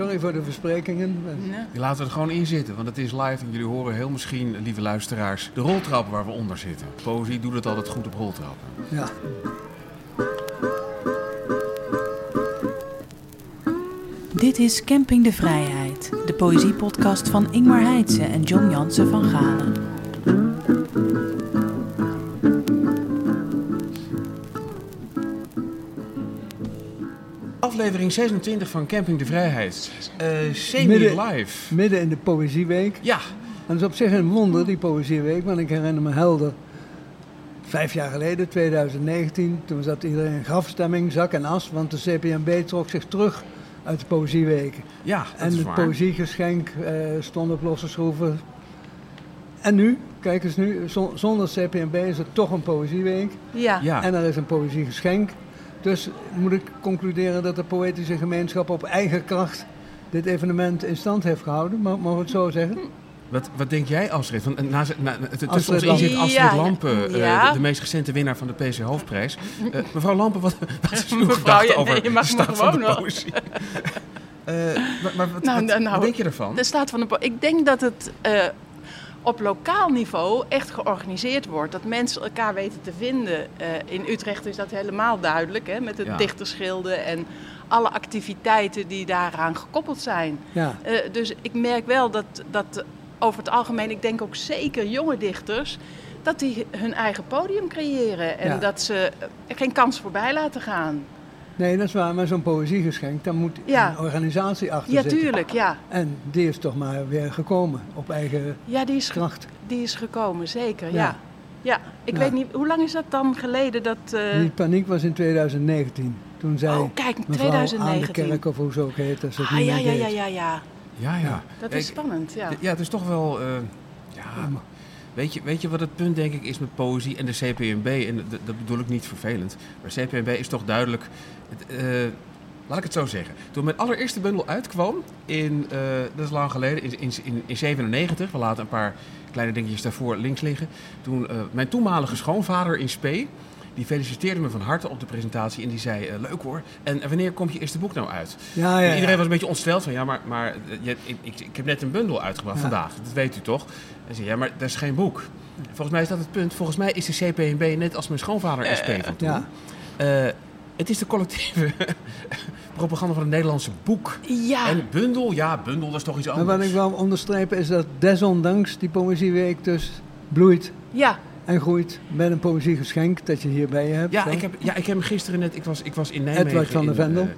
sorry voor de versprekingen. Ja. Die laten we er gewoon in zitten, want het is live en jullie horen heel misschien, lieve luisteraars, de roltrappen waar we onder zitten. Poëzie doet het altijd goed op roltrappen. Ja. Dit is Camping de Vrijheid, de poëziepodcast van Ingmar Heitse en John Jansen van Galen. Aflevering 26 van Camping de Vrijheid. Eh Midden- Semi-live. Midden in de Poëzieweek. Ja, En dat is op zich een wonder, die Poëzieweek. Want ik herinner me helder, vijf jaar geleden, 2019... toen zat iedereen in grafstemming, zak en as... want de CPMB trok zich terug uit de Poëzieweken. ja, dat En is het waar. poëziegeschenk eh, stond op losse schroeven. En nu, kijk eens nu, zon- zonder CPMB is het toch een poëzieweek. Ja. Ja, En er is een poëziegeschenk. Dus moet ik concluderen dat de poëtische gemeenschap op eigen kracht dit evenement in stand heeft gehouden. Mag- Mogen we het zo zeggen? wat, wat denk jij Astrid? Want, eh, na, na, na- tussen Astrid ons in Lampen. zit Astrid Ja, ja. Lampen, eh, Ja. de, de meest recente winnaar van de PC Hoofdprijs. Eh, mevrouw Lampen, wat, wat is uw Mevrouw, gedachte over nee, je mag de staat van de poëzie? Eh, maar maar wat, Nou, wat- nou, wat denk je ervan? De staat van de Ik denk dat het eh, op lokaal niveau echt georganiseerd wordt. Dat mensen elkaar weten te vinden. Eh, in Utrecht is dat helemaal duidelijk, hè, met het Ja. dichterschilden en alle activiteiten die daaraan gekoppeld zijn. Ja. Eh, dus ik merk wel dat, dat over het algemeen, ik denk ook zeker jonge dichters, dat die hun eigen podium creëren en Ja. dat ze geen kans voorbij laten gaan. Nee, dat is waar. Maar zo'n poëziegeschenk, daar moet Ja. een organisatie achter Ja, zitten. tuurlijk, ja. En die is toch maar weer gekomen op eigen Ja, die is, kracht. die is gekomen, zeker, Ja. ja. Ja, ik Ja. weet niet, hoe lang is dat dan geleden dat... eh, Die paniek was in 2019. Toen zei oh, kijk, mevrouw aan de 2019. kerk, of hoe ze ook heet, dat ze het Ah, niet ja, meer ja, ja, ja, ja. Ja, ja. Dat is spannend, ja. Ja, het is toch wel. eh, ja, weet, je, weet je wat het punt denk ik is met poëzie en de CPMB? En dat, dat bedoel ik niet vervelend. Maar CPMB is toch duidelijk. Eh, laat ik het zo zeggen. Toen mijn allereerste bundel uitkwam, in, eh, dat is lang geleden, in, in, in, in 97, we laten een paar kleine dingetjes daarvoor links liggen. Toen eh, mijn toenmalige schoonvader in Spee. Die feliciteerde me van harte op de presentatie en die zei: Leuk hoor. En wanneer komt je eerste boek nou uit? Ja, ja, En ja. iedereen was een beetje ontsteld van, ja, maar, maar je- ik, ik, ik heb net een bundel uitgebracht vandaag, dat weet u toch? Ja, maar dat is geen boek. Volgens mij is dat het punt. Volgens mij is de CPNB net als mijn schoonvader SP van toen. Ja. Eh, het is de collectieve propaganda van het Nederlandse boek. Ja, En bundel, ja, bundel, dat is toch iets Maar anders. wat ik wil onderstrepen is dat desondanks die Poëzieweek dus bloeit ja, en groeit met een poëziegeschenk dat je hierbij hebt. Ja ik, heb, ja, ik heb hem gisteren net. Ik was, ik was in Nijmegen. Edward van der in, Vendel. eh,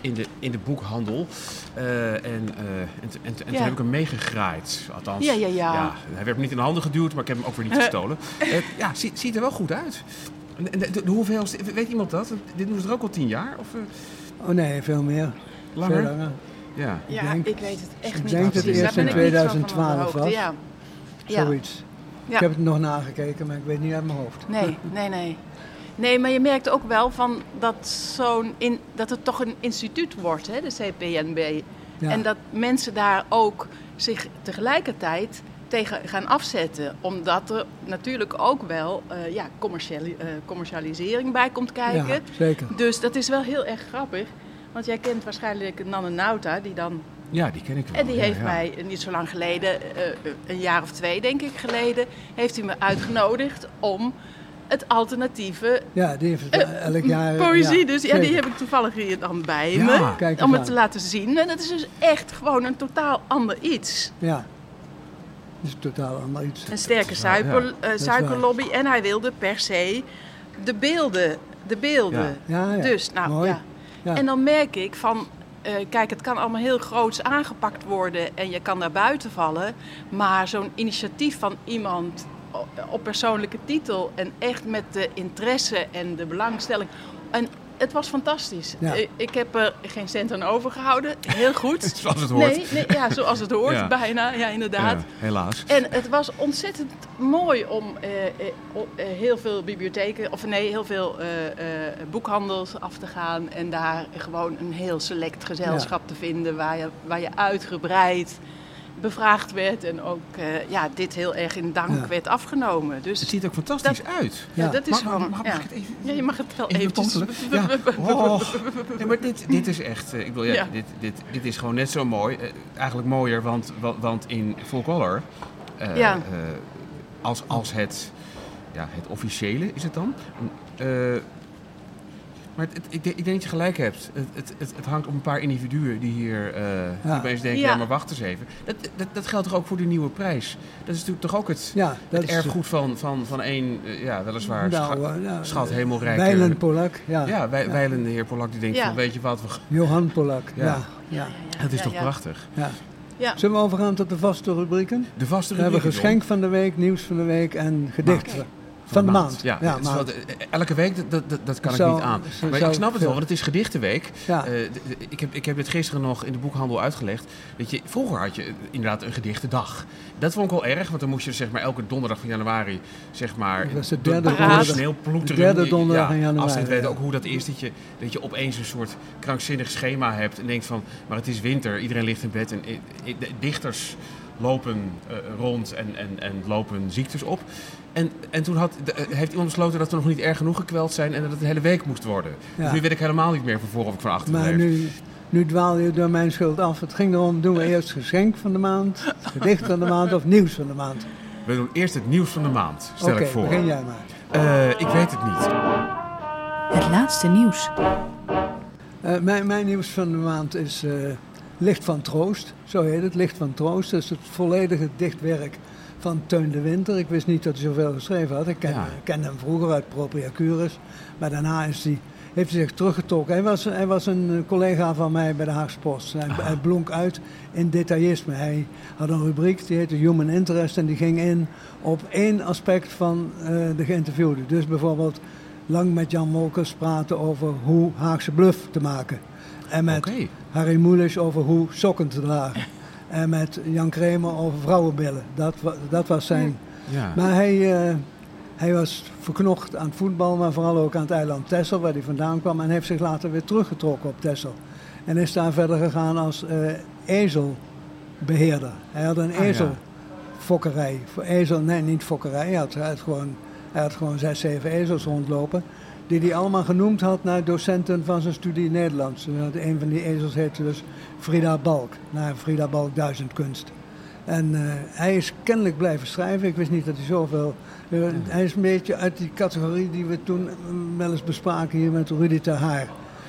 in, de, in de boekhandel. Eh, en en, en, en, en toen heb ik hem meegegraaid. Althans. Ja, ja, ja. hij werd me niet in de handen geduwd, maar ik heb hem ook weer niet gestolen. Eh, ja, ziet, ziet er wel goed uit. En de, de, de hoeveelste, weet iemand dat? Dit doen ze er ook al tien jaar? Of eh, Oh nee, veel meer. langer? Veel langer. Ja. Ik ja denk- ik weet het echt ik niet denk dat het eerst in ben ik niet zo van op de 2012 hoogte, was. Ja. Ja. Zoiets. Ik heb het nog nagekeken, maar ik weet niet uit mijn hoofd. Nee, nee, nee. Nee, maar je merkt ook wel van dat, zo'n in, dat het toch een instituut wordt, hè, de CPNB. Ja. En dat mensen daar ook zich tegelijkertijd tegen gaan afzetten. Omdat er natuurlijk ook wel eh, ja, commerciali- eh, commercialisering bij komt kijken. Ja, zeker. Dus dat is wel heel erg grappig. Want jij kent waarschijnlijk Nanne Nauta, die dan ja, die ken ik wel. en die ja, heeft ja. mij eh, niet zo lang geleden, eh, een jaar of twee denk ik geleden, heeft hij me uitgenodigd om het alternatieve Ja, die heeft eh, elk jaar... poëzie. ja, dus ja, die heb ik toevallig hier dan bij Ja, me. Kijk Om het aan. te laten zien. En dat is dus echt gewoon een totaal ander iets. Ja. Dat is totaal ander iets. Een sterke suiker, ja. eh, suikerlobby. En hij wilde per se de beelden. De beelden. Ja, ja. Dus, nou Mooi. ja. Ja. En dan merk ik van, eh, kijk, het kan allemaal heel groots aangepakt worden en je kan daar buiten vallen. Maar zo'n initiatief van iemand op persoonlijke titel en echt met de interesse en de belangstelling. En het was fantastisch. Ja. Ik heb er geen cent aan overgehouden. Heel goed. Zoals het hoort. Nee, nee, ja, zoals het hoort, Ja. bijna. Ja, inderdaad. Ja, helaas. En het was ontzettend mooi om eh, eh, eh, heel veel bibliotheken, of nee, heel veel boekhandels af te gaan. En daar gewoon een heel select gezelschap te vinden waar je, waar je uitgebreid bevraagd werd en ook eh, ja, dit heel erg in dank Ja. werd afgenomen. Dus Het ziet er ook fantastisch uit. ja, Ja. dat is Mag- gewoon. mag- mag ja. ik het even- ja, je mag het wel Even? Ja. Oh. Nee, maar dit, dit is echt, eh, ik bedoel, ja. Dit, dit, dit is gewoon net zo mooi. Eh, eigenlijk mooier, want, wa- want in full color, Ja. als, als het, ja, het officiële is het dan. Maar het, het- ik, denk, ik denk dat je gelijk hebt. Het, het, het, het hangt om een paar individuen die hier eh die opeens denken, ja. Ja. maar wacht eens even. Dat, dat, dat geldt toch ook voor die nieuwe prijs? Dat is natuurlijk toch ook het, Ja, erfgoed van, van, van één, eh, ja, weliswaar Nou, scha- eh, ja, schat hemelrijke... Wijlen Polak, ja. Ja, wij, Ja. wijlen de heer Polak die denkt Ja. van, weet je wat, we, Johan Polak, Ja. ja. ja, dat is Ja, toch ja. prachtig. ja. Ja. Zullen we overgaan tot de vaste rubrieken? De vaste We hebben geschenk van de week, nieuws van de week en gedichten. Van de maand. Ja, ja het is maand. wel- eh, elke week, dat, dat, dat, kan ik niet aan. Maar ik snap het wel, want het is gedichtenweek. Ja. Eh, ik, heb, ik heb dit gisteren nog in de boekhandel uitgelegd. Je, vroeger had je eh, inderdaad een gedichtendag. Dat vond ik wel erg, want dan moest je zeg maar elke donderdag van januari, zeg maar, Dat was de derde door donderdag. de sneeuw ploeteren. De derde donderdag ja, in januari, Astrid weet ook hoe dat is, dat je, dat je opeens een soort krankzinnig schema hebt en denkt van, maar het is winter, iedereen ligt in bed en de dichters lopen eh, rond en, en, en lopen ziektes op. En, en toen had, de- eh, heeft iemand besloten dat we nog niet erg genoeg gekweld zijn en dat het een hele week moest worden. Dus nu weet ik helemaal niet meer van voor of ik van achter Maar nu, nu dwaal je door mijn schuld af. Het ging erom, doen we eerst geschenk van de maand, gedicht van de maand of nieuws van de maand? We doen eerst het nieuws van de maand, stel ik voor. begin jij maar. Eh, ik weet het niet. Het laatste nieuws. Eh, mijn, mijn nieuws van de maand is eh, Licht van Troost. Zo heet het, Licht van Troost. Dat is het volledige dichtwerk van Teun de Winter. Ik wist niet dat hij zoveel geschreven had. Ik ken, Ja. hem vroeger uit Propria Curis. Maar daarna is hij, heeft hij zich teruggetrokken. Hij was, hij was een collega van mij bij de Haagse Post. Hij, Aha. hij blonk uit in detaillisme. Hij had een rubriek, die heette Human Interest. En die ging in op één aspect van eh, de geïnterviewde. Dus bijvoorbeeld lang met Jan Molkers praten over hoe Haagse bluff te maken. En met Oké. Harry Moelis over hoe sokken te dragen. En met Jan Kramer over vrouwenbillen. Dat, dat was zijn... Ja. Maar hij, eh, hij was verknocht aan het voetbal, maar vooral ook aan het eiland Texel, waar hij vandaan kwam. En heeft zich later weer teruggetrokken op Texel. En is daar verder gegaan als eh, ezelbeheerder. Hij had een Ah, ezelfokkerij. Voor ezel, nee, niet fokkerij. Hij had, hij had gewoon, hij had gewoon zes, zeven ezels rondlopen. Die hij allemaal genoemd had naar docenten van zijn studie Nederlands. En Een van die ezels heette dus Frida Balk, naar Frida Balk Duizendkunst. En eh, hij is kennelijk blijven schrijven. Ik wist niet dat hij zoveel. eh, Hij is een beetje uit die categorie die we toen eh, wel eens bespraken hier met Rudy Ter Haar.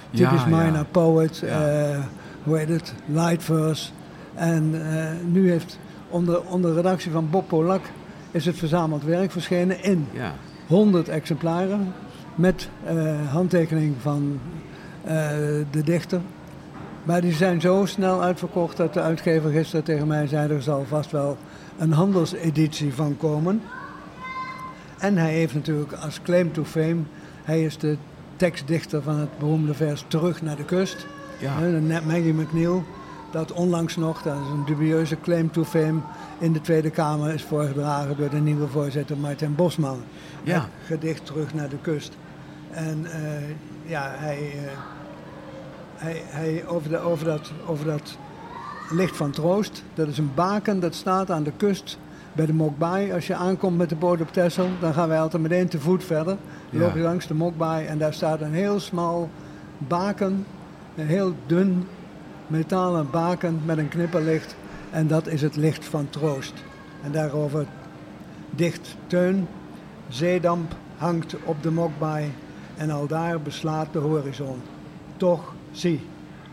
Ja, Typisch ja. minor poet, eh, hoe heet het, light verse. En nu heeft onder, onder redactie van Bob Polak is het verzameld werk verschenen in Ja. 100 exemplaren met eh, handtekening van eh, de dichter. Maar die zijn zo snel uitverkocht dat de uitgever gisteren tegen mij zei er zal vast wel een handelseditie van komen. En hij heeft natuurlijk als claim to fame, hij is de tekstdichter van het beroemde vers Terug naar de kust. Ja. Net Maggie McNeil, dat onlangs nog, dat is een dubieuze claim to fame, in de Tweede Kamer is voorgedragen door de nieuwe voorzitter Martin Bosman. Ja. Het gedicht Terug naar de kust. En eh, ja, hij, eh, hij, hij over, de, over, dat, over dat licht van troost, dat is een baken dat staat aan de kust bij de Mokbaai. Als je aankomt met de boot op Texel, dan gaan wij altijd meteen te voet verder. Dan Ja. loop je langs de Mokbaai en daar staat een heel smal baken, een heel dun metalen baken met een knipperlicht. En dat is het licht van troost. En daarover dicht Teun, zeedamp hangt op de Mokbaai en al daar beslaat de horizon. Toch, zie,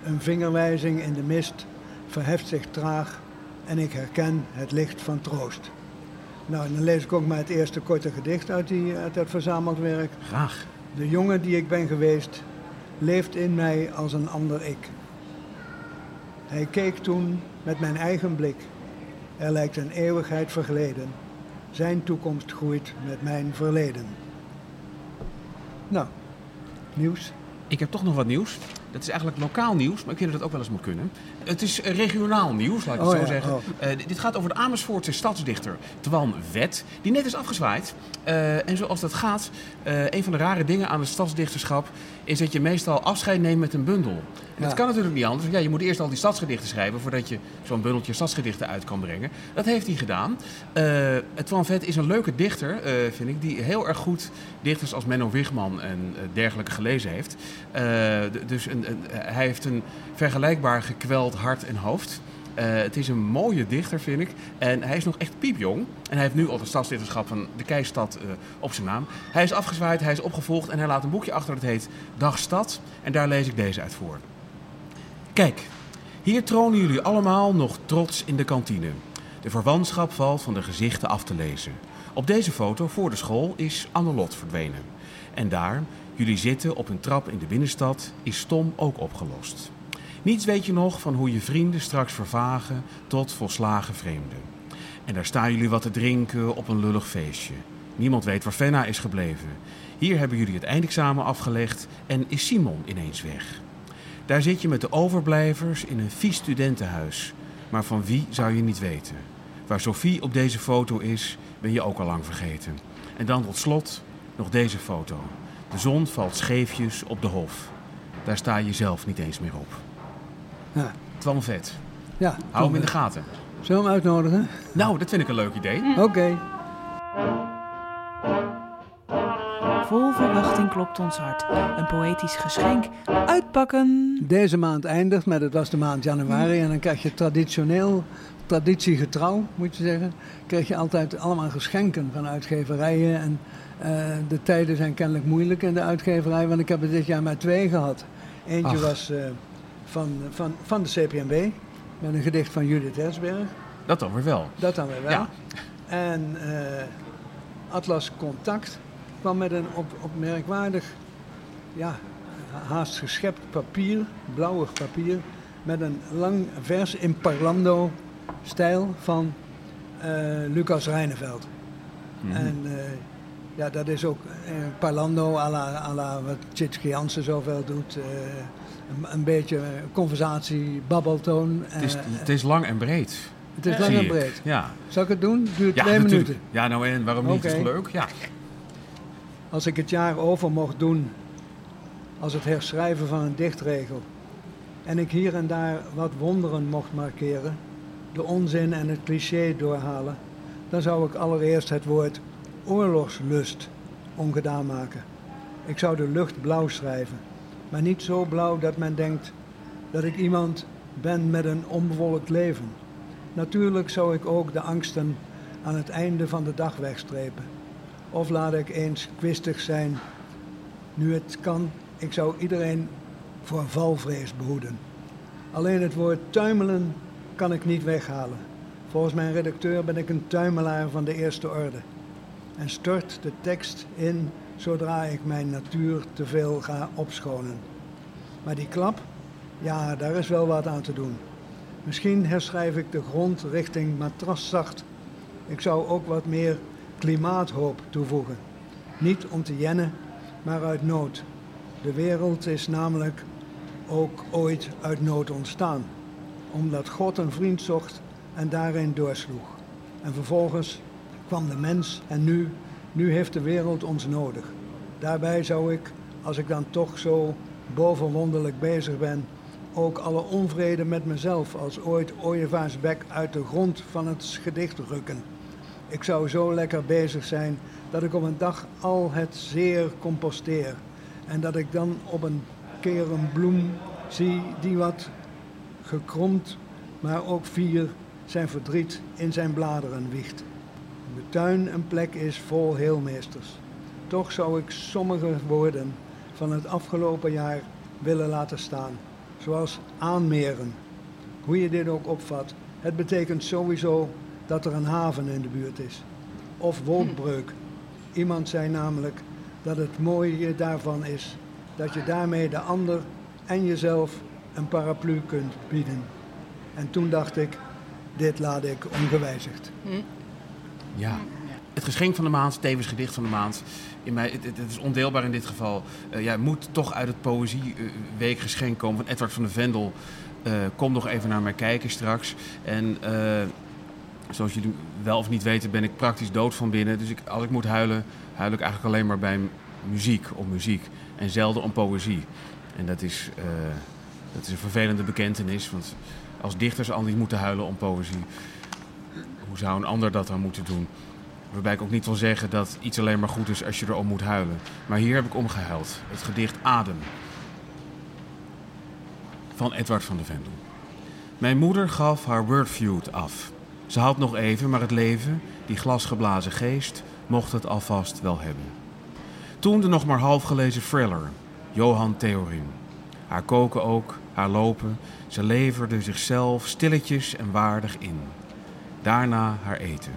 een vingerwijzing in de mist verheft zich traag en ik herken het licht van troost. Nou, dan lees ik ook maar het eerste korte gedicht uit, die, uit dat verzameld werk. Graag. De jongen die ik ben geweest, leeft in mij als een ander ik. Hij keek toen met mijn eigen blik. Er lijkt een eeuwigheid vergleden. Zijn toekomst groeit met mijn verleden. Nou, nieuws. Ik heb toch nog wat nieuws. Dat is eigenlijk lokaal nieuws, maar ik vind dat het ook wel eens moet kunnen. Het is eh, regionaal nieuws, laat ik het Oh zo ja, zeggen. oh. Eh, dit- gaat over de Amersfoortse stadsdichter Twan Wet, die net is afgezwaaid. Eh, en zoals dat gaat, een van de rare dingen aan het stadsdichterschap is dat je meestal afscheid neemt met een bundel. Dat kan natuurlijk niet anders. Ja, je moet eerst al die stadsgedichten schrijven voordat je zo'n bundeltje stadsgedichten uit kan brengen. Dat heeft hij gedaan. Uh, Twan Vet is een leuke dichter, uh, vind ik, die heel erg goed dichters als Menno Wigman en uh, dergelijke gelezen heeft. dus een, hij heeft een vergelijkbaar gekweld hart en hoofd. Het is een mooie dichter, vind ik. En hij is nog echt piepjong. En hij heeft nu al de stadsdichterschap van de Keistad uh, op zijn naam. Hij is afgezwaaid, hij is opgevolgd en hij laat een boekje achter dat heet Dag Stad. En daar lees ik deze uit voor. Kijk, hier tronen jullie allemaal nog trots in de kantine. De verwantschap valt van de gezichten af te lezen. Op deze foto voor de school is Annelot verdwenen. En daar, jullie zitten op een trap in de binnenstad, is Tom ook opgelost. Niets weet je nog van hoe je vrienden straks vervagen tot volslagen vreemden. En daar staan jullie wat te drinken op een lullig feestje. Niemand weet waar Fenna is gebleven. Hier hebben jullie het eindexamen afgelegd en is Simon ineens weg. Daar zit je met de overblijvers in een vies studentenhuis. Maar van wie zou je niet weten? Waar Sophie op deze foto is, ben je ook al lang vergeten. En dan tot slot nog deze foto. De zon valt scheefjes op de hof. Daar sta je zelf niet eens meer op. Ja. Twan Vet. Ja. Hou hem in de gaten. Zullen we hem uitnodigen? Nou, dat vind ik een leuk idee. Oké. Klopt ons hart. Een poëtisch geschenk. Uitpakken. Deze maand eindigt met, het was de maand januari. En dan krijg je traditioneel, traditiegetrouw moet je zeggen. Krijg je altijd allemaal geschenken van uitgeverijen. En uh, de tijden zijn kennelijk moeilijk in de uitgeverij. Want ik heb er dit jaar maar twee gehad. Eentje Ach. was... Uh, van, van, van de CPMB. Met een gedicht van Judith Hersberg. Dat dan weer wel. Dat dan weer wel. Ja. En uh, Atlas Contact kwam met een op, opmerkwaardig, ja, haast geschept papier, blauwig papier, met een lang vers in parlando-stijl van uh, Lucas Reineveld. Mm -hmm. En uh, ja, dat is ook parlando à la, à la wat Tjitske Jansen zoveel doet een, beetje conversatie, babbeltoon. Het is, het is lang en breed. Het is lang en breed. Ja. Zal ik het doen? Duurt ja, twee natuurlijk. minuten. Ja, nou en waarom niet? Okay. Is leuk. Ja. Als ik het jaar over mocht doen als het herschrijven van een dichtregel en ik hier en daar wat wonderen mocht markeren, de onzin en het cliché doorhalen, dan zou ik allereerst het woord oorlogslust ongedaan maken. Ik zou de lucht blauw schrijven maar niet zo blauw dat men denkt dat ik iemand ben met een onbewolkt leven. Natuurlijk zou ik ook de angsten aan het einde van de dag wegstrepen. Of laat ik eens kwistig zijn. Nu het kan, ik zou iedereen voor valvrees behoeden. Alleen het woord tuimelen kan ik niet weghalen. Volgens mijn redacteur ben ik een tuimelaar van de eerste orde. En stort de tekst in zodra ik mijn natuur te veel ga opschonen. Maar die klap, ja, daar is wel wat aan te doen. Misschien herschrijf ik de grond richting matraszacht. Ik zou ook wat meer klimaathoop toevoegen. Niet om te jennen, maar uit nood. De wereld is namelijk ook ooit uit nood ontstaan. Omdat God een vriend zocht en daarin doorsloeg. En vervolgens kwam de mens en nu nu heeft de wereld ons nodig. Daarbij zou ik, als ik dan toch zo bovenwonderlijk bezig ben, ook alle onvrede met mezelf als ooit ooievaarsbek uit de grond van het gedicht rukken. Ik zou zo lekker bezig zijn dat ik op een dag al het zeer composteer. En dat ik dan op een keer een bloem zie die wat gekromd, maar ook vier zijn verdriet in zijn bladeren wiegt de tuin een plek is vol heelmeesters. Toch zou ik sommige woorden van het afgelopen jaar willen laten staan, zoals aanmeren. Hoe je dit ook opvat, het betekent sowieso dat er een haven in de buurt is. Of wolkbreuk. Iemand zei namelijk dat het mooie daarvan is dat je daarmee de ander en jezelf een paraplu kunt bieden. En toen dacht ik, dit laat ik ongewijzigd. Hm. Ja. Het geschenk van de maand, tevens gedicht van de maand. In mij, het, is ondeelbaar in dit geval. Uh, ja, moet toch uit het Poëzieweek geschenk komen van Edward van de Vendel. Uh, kom nog even naar mij kijken straks. En uh, zoals jullie wel of niet weten, ben ik praktisch dood van binnen. Dus ik, als ik moet huilen, huil ik eigenlijk alleen maar bij muziek om muziek. En zelden om poëzie. En dat is Dat is een vervelende bekentenis, want als dichters al niet moeten huilen om poëzie, hoe zou een ander dat dan moeten doen? Waarbij ik ook niet wil zeggen dat iets alleen maar goed is als je erom moet huilen. Maar hier heb ik omgehuild. Het gedicht Adem. Van Edward van de Vendel. Mijn moeder gaf haar wordfeud af. Ze had nog even, maar het leven, die glasgeblazen geest, mocht het alvast wel hebben. Toen de nog maar half gelezen thriller, Johan Theorin. Haar koken ook, haar lopen, ze leverde zichzelf stilletjes en waardig in. Daarna haar eten.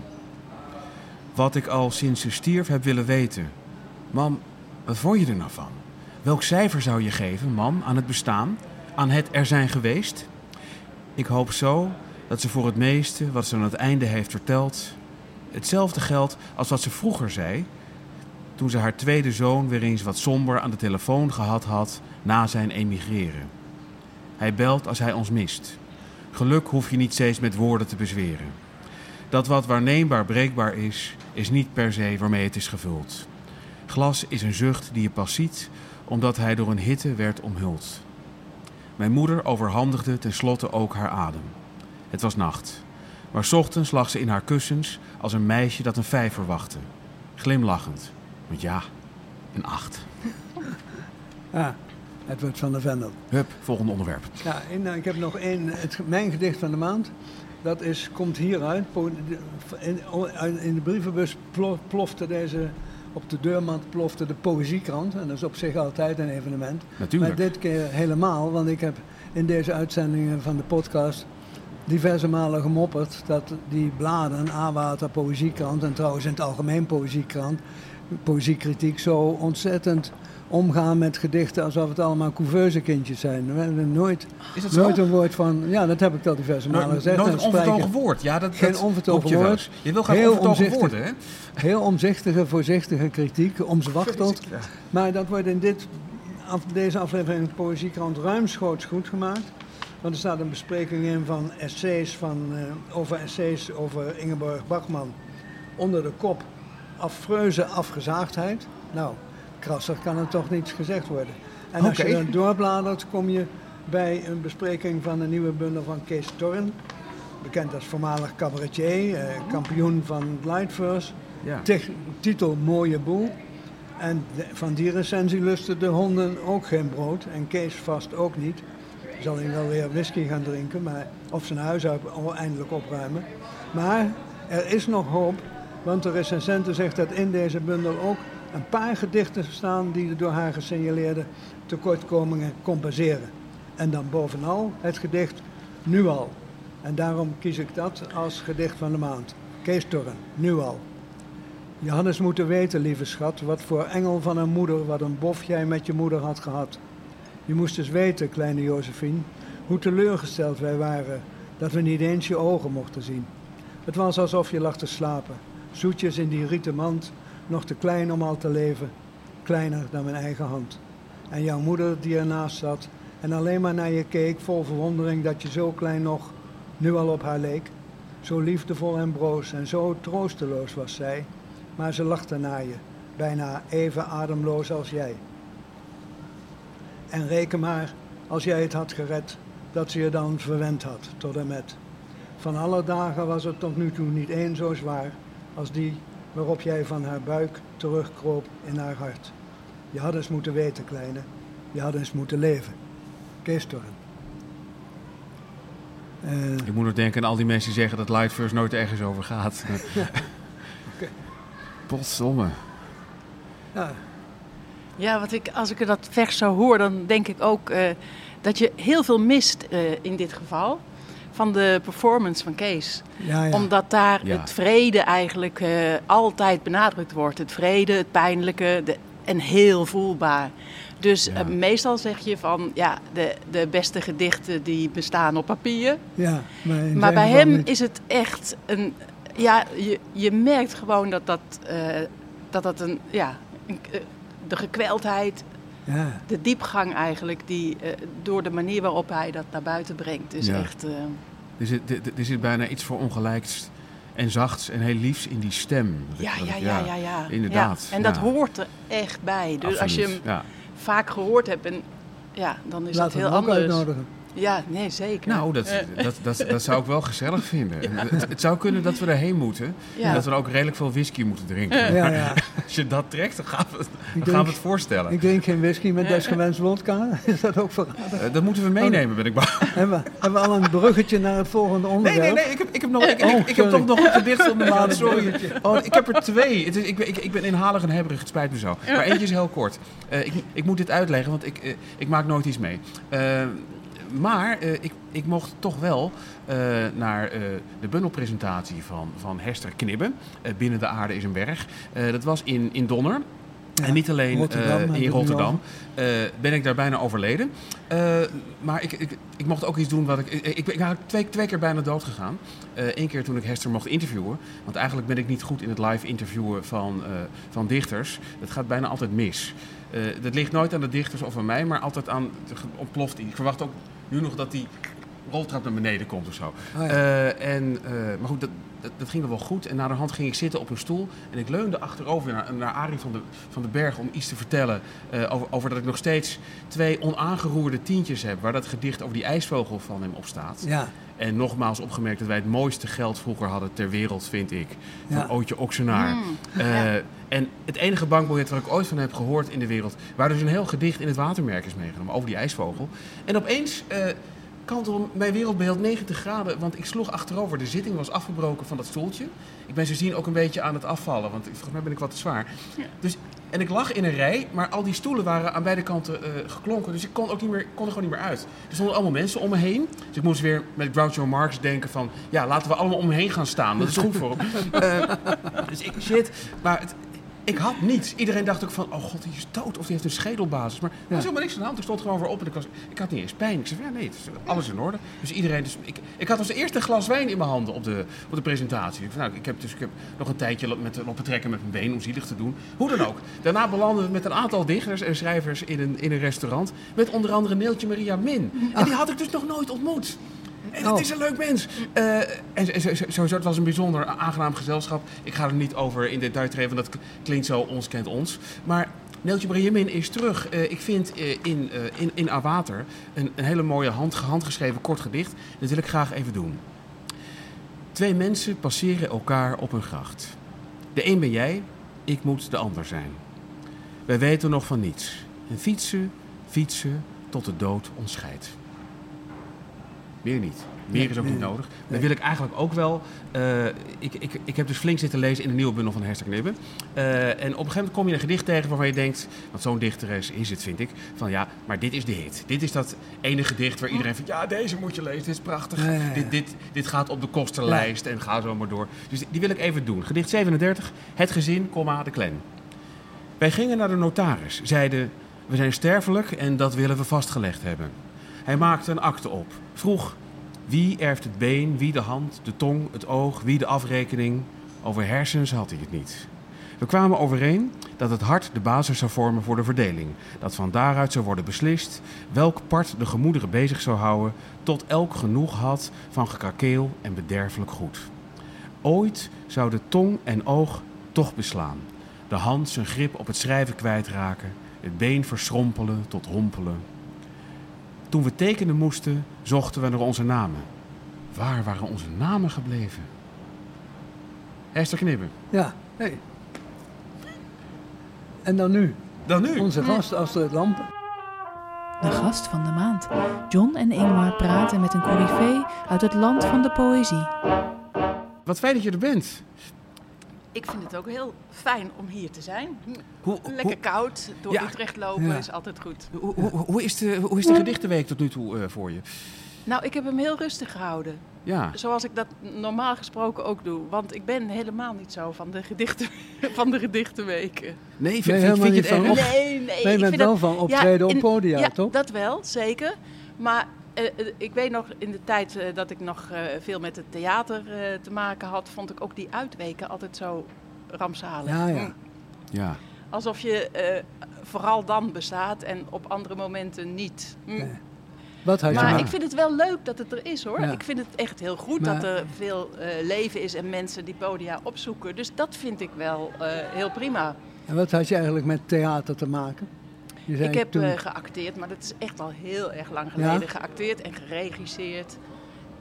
Wat ik al sinds ze stierf heb willen weten. Mam, wat vond je er nou van? Welk cijfer zou je geven, mam, aan het bestaan? Aan het er zijn geweest? Ik hoop zo dat ze voor het meeste wat ze aan het einde heeft verteld, hetzelfde geldt als wat ze vroeger zei, toen ze haar tweede zoon weer eens wat somber aan de telefoon gehad had na zijn emigreren. Hij belt als hij ons mist. Geluk hoef je niet steeds met woorden te bezweren. Dat wat waarneembaar breekbaar is, is niet per se waarmee het is gevuld. Glas is een zucht die je pas ziet, omdat hij door een hitte werd omhuld. Mijn moeder overhandigde tenslotte ook haar adem. Het was nacht, maar 's ochtends lag ze in haar kussens als een meisje dat een vijver wachtte. Glimlachend, want ja, een acht. Ah, Edward van der Vendel. Hup, volgende onderwerp. Ja, eh, ik heb nog één, het, mijn gedicht van de maand. Dat is, komt hieruit. In, in de brievenbus plo- plofte deze, op de deurmat plofte de poëziekrant. En dat is op zich altijd een evenement. Natuurlijk. Maar dit keer helemaal, want ik heb in deze uitzendingen van de podcast diverse malen gemopperd dat die bladen, A-Water, Poëziekrant en trouwens in het algemeen Poëziekrant, Poëziekritiek, zo ontzettend omgaan met gedichten alsof het allemaal couveuse kindjes zijn. We hebben nooit, Is nooit een woord van, ja dat heb ik al diverse malen Nooit, gezegd. nooit en een onvertogen woord. Ja, dat, Geen onvertogen je woord. Je wil graag Heel onvertogen woorden, hè? Heel omzichtige, voorzichtige kritiek, omzwachteld. Ja. Maar dat wordt in dit, af, deze aflevering van Poëziekrant ruimschoots goed gemaakt. Want er staat een bespreking in van essays van, eh, over essays over Ingeborg Bachman. Onder de kop afreuze afgezaagdheid. Nou, krasser kan er toch niet gezegd worden. En als je dan doorbladert, kom je bij een bespreking van een nieuwe bundel van Kees Torn. Bekend als voormalig cabaretier, eh, kampioen van Lightverse. Ja. Titel Mooie Boel. En de- van die recensie lusten de honden ook geen brood. En Kees vast ook niet. Zal hij wel weer whisky gaan drinken, maar, of zijn huis eindelijk opruimen. Maar er is nog hoop, want de recensente zegt dat in deze bundel ook een paar gedichten staan die de door haar gesignaleerde tekortkomingen compenseren. En dan bovenal het gedicht Nu al. En daarom kies ik dat als gedicht van de maand. Kees Torren, Nu al. Eens moeten weten, lieve schat, wat voor engel van een moeder, wat een bof jij met je moeder had gehad. Je moest eens weten, kleine Josephine, hoe teleurgesteld wij waren dat we niet eens je ogen mochten zien. Het was alsof je lag te slapen, zoetjes in die rieten mand, nog te klein om al te leven, kleiner dan mijn eigen hand. En jouw moeder die ernaast zat en alleen maar naar je keek, vol verwondering dat je zo klein nog nu al op haar leek. Zo liefdevol en broos en zo troosteloos was zij, maar ze lachte naar je, bijna even ademloos als jij. En reken maar, als jij het had gered, dat ze je dan verwend had, tot en met. Van alle dagen was het tot nu toe niet één zo zwaar als die waarop jij van haar buik terugkroop in haar hart. Je had eens moeten weten, kleine, je had eens moeten leven. Kees Torren. Eh, Ik moet nog denken aan al die mensen die zeggen dat Lightverse nooit ergens over gaat. Potstomme. ja, Ja, wat ik, als ik dat vers zo hoor, dan denk ik ook eh, dat je heel veel mist eh, in dit geval. Van de performance van Kees. ja, ja. Omdat daar Ja. het vrede eigenlijk eh, altijd benadrukt wordt. Het vrede, het pijnlijke de, en heel voelbaar. Dus Ja. meestal zeg je van ja, de, de beste gedichten die bestaan op papier. ja, maar Maar bij hem niet. is het echt een. Ja, je, je merkt gewoon dat dat, eh, dat, dat een. Ja, een, de gekweldheid, Ja, de diepgang eigenlijk, die eh, door de manier waarop hij dat naar buiten brengt, is Ja. echt. eh, Er zit, er, er zit bijna iets voor ongelijks en zachts en heel liefs in die stem. Dat ja, dat ja, ja, ja, ja. Inderdaad. Ja. En dat hoort er echt bij. Dus als je hem vaak gehoord hebt en ja, dan is Laten het we heel hem ook anders. uitnodigen. Ja, nee, zeker. Nou, dat, Eh, dat, dat, dat zou ik wel gezellig vinden. En Het, het zou kunnen dat we erheen moeten. ja. En dat we ook redelijk veel whisky moeten drinken. Ja, ja. Als je dat trekt, dan gaan we, het- dan gaan we het voorstellen. ik drink geen whisky met desgewenst wodka. Is dat ook verraden? Eh, dat moeten we meenemen, ben ik bang. Hebben, we- hebben we al een bruggetje naar het volgende Nee, onderwerp? nee, nee. Ik heb, ik heb, nog, ik, Oh, ik heb toch nog een gedicht maat. dat Sorry. Oh, ik heb er twee. Het is, ik, ben- ik, ik ben inhalig en hebberig. Het spijt me zo. Maar eentje is heel kort. Eh, ik, ik moet dit uitleggen, want ik, ik maak nooit iets mee. Eh, maar eh, ik, ik mocht toch wel eh, naar eh, de bundelpresentatie van, van Hester Knibbe. eh, Binnen de aarde is een berg. Dat was in, in Donner. Ja, en niet alleen Rotterdam in Rotterdam. ben ik daar bijna overleden. Maar ik, ik, ik mocht ook iets doen wat ik... Ik, ben eigenlijk twee, twee keer bijna dood gegaan. Eén keer toen ik Hester mocht interviewen. Want eigenlijk ben ik niet goed in het live interviewen van, van dichters. Dat gaat bijna altijd mis. Dat ligt nooit aan de dichters of aan mij, maar altijd aan... ontploft. Ik verwacht ook nu nog dat die roltrap naar beneden komt of zo. Oh, ja. Eh, en, eh, maar goed, dat, dat, dat ging wel goed. En na de hand ging ik zitten op een stoel. En ik leunde achterover naar, naar Arie van de, van de Berg om iets te vertellen. eh, over, over dat ik nog steeds twee onaangeroerde tientjes heb. Waar dat gedicht over die ijsvogel van hem op staat. ja, En nogmaals opgemerkt dat wij het mooiste geld vroeger hadden ter wereld, vind ik. Van Ja. Ootje Oxenaar. Mm, Eh, ja. En het enige bankbiljet waar ik ooit van heb gehoord in de wereld... waar dus een heel gedicht in het watermerk is meegenomen over die ijsvogel. En opeens eh kantelde mijn wereldbeeld 90 graden, want ik sloeg achterover. De zitting was afgebroken van dat stoeltje. Ik ben zo zien ook een beetje aan het afvallen, want volgens mij ben ik wat te zwaar. Ja. Dus, en ik lag in een rij, maar al die stoelen waren aan beide kanten eh, geklonken. Dus ik kon, ook niet meer, kon er gewoon niet meer uit. Er stonden allemaal mensen om me heen. Dus ik moest weer met Groucho Marx denken van... ja, laten we allemaal om me heen gaan staan. Dat is goed voor hem. Eh, dus ik, shit. Maar het, ik had niets. Iedereen dacht ook van, oh god, die is dood of die heeft een schedelbasis. Maar er was helemaal niks aan de hand. Ik stond gewoon weer op en ik, was, ik had niet eens pijn. Ik zei ja nee, het is alles in orde. Dus iedereen, dus ik, ik had als eerste een glas wijn in mijn handen op de, op de presentatie. Ik, van, nou, ik, heb dus, ik heb nog een tijdje met, lopen trekken met mijn been om zielig te doen. Hoe dan ook. Daarna belanden we met een aantal dichters en schrijvers in een, in een restaurant. Met onder andere Neeltje Maria Min. En die had ik dus nog nooit ontmoet. En het Oh. is een leuk mens. Eh, en sowieso, het was een bijzonder aangenaam gezelschap. Ik ga er niet over in detail treden, want dat klinkt zo ons kent ons. Maar Neeltje Briemin is terug. Eh, ik vind eh, in, in, in Awater een, een hele mooie hand, handgeschreven kort gedicht. Dat wil ik graag even doen. Twee mensen passeren elkaar op een gracht. De een ben jij, ik moet de ander zijn. Wij weten nog van niets. En fietsen, fietsen, tot de dood ons scheidt. Meer niet. Meer is ook niet nodig. Dan wil ik eigenlijk ook wel... eh, ik, ik, ik heb dus flink zitten lezen in de nieuwe bundel van Hester Knibbe. Eh, en op een gegeven moment kom je een gedicht tegen waarvan je denkt... Want zo'n dichteres is het, vind ik. Van ja, maar dit is de hit. Dit is dat ene gedicht waar iedereen van... Ja, deze moet je lezen. Dit is prachtig. Ja, ja, ja. Dit, dit, dit gaat op de kostenlijst en ga zo maar door. Dus die, wil ik even doen. Gedicht 37. Het gezin, comma, de clan. Wij gingen naar de notaris. Zeiden, we zijn sterfelijk en dat willen we vastgelegd hebben. Hij maakte een akte op. Vroeg, wie erft het been, wie de hand, de tong, het oog, wie de afrekening. Over hersens had hij het niet. We kwamen overeen dat het hart de basis zou vormen voor de verdeling. Dat van daaruit zou worden beslist welk part de gemoederen bezig zou houden... tot elk genoeg had van gekrakeel en bederfelijk goed. Ooit zou de tong en oog toch beslaan. De hand zijn grip op het schrijven kwijtraken. Het been verschrompelen tot hompelen. Toen we tekenen moesten, zochten we naar onze namen. Waar waren onze namen gebleven? Esther Knibbe. Ja, hey. En dan nu, Dan nu. onze gast Astrid Lampen. De gast van de maand. John en Ingmar praten met een coryfee uit het land van de poëzie. Wat fijn dat je er bent. Ik vind het ook heel fijn om hier te zijn. Hoe, Lekker koud, door Ja. Utrecht lopen Ja. is altijd goed. hoe, hoe, is de, hoe is de gedichtenweek tot nu toe eh, voor je? Nou, ik heb hem heel rustig gehouden. Ja. Zoals ik dat normaal gesproken ook doe. Want ik ben helemaal niet zo van de, gedichten, van de gedichtenweken. Nee, vind, Nee, vind, je niet het van erg? Nee, nee. Nee, ik je bent vind wel dat- van optreden in- op podia, ja, toch? dat wel, zeker. Maar ik weet nog, in de tijd eh, dat ik nog eh, veel met het theater eh, te maken had... vond ik ook die uitweken altijd zo rampzalig. Ja, ja. Mm. Ja. Alsof je eh, vooral dan bestaat en op andere momenten niet. Mm. Nee. Wat had je Maar maar? ik vind het wel leuk dat het er is hoor. Ja. Ik vind het echt heel goed Maar- dat er veel eh, leven is en mensen die podia opzoeken. Dus dat vind ik wel eh, heel prima. En wat had je eigenlijk met theater te maken? Ik heb toen- eh, geacteerd, maar dat is echt al heel erg lang geleden. Geacteerd en geregisseerd.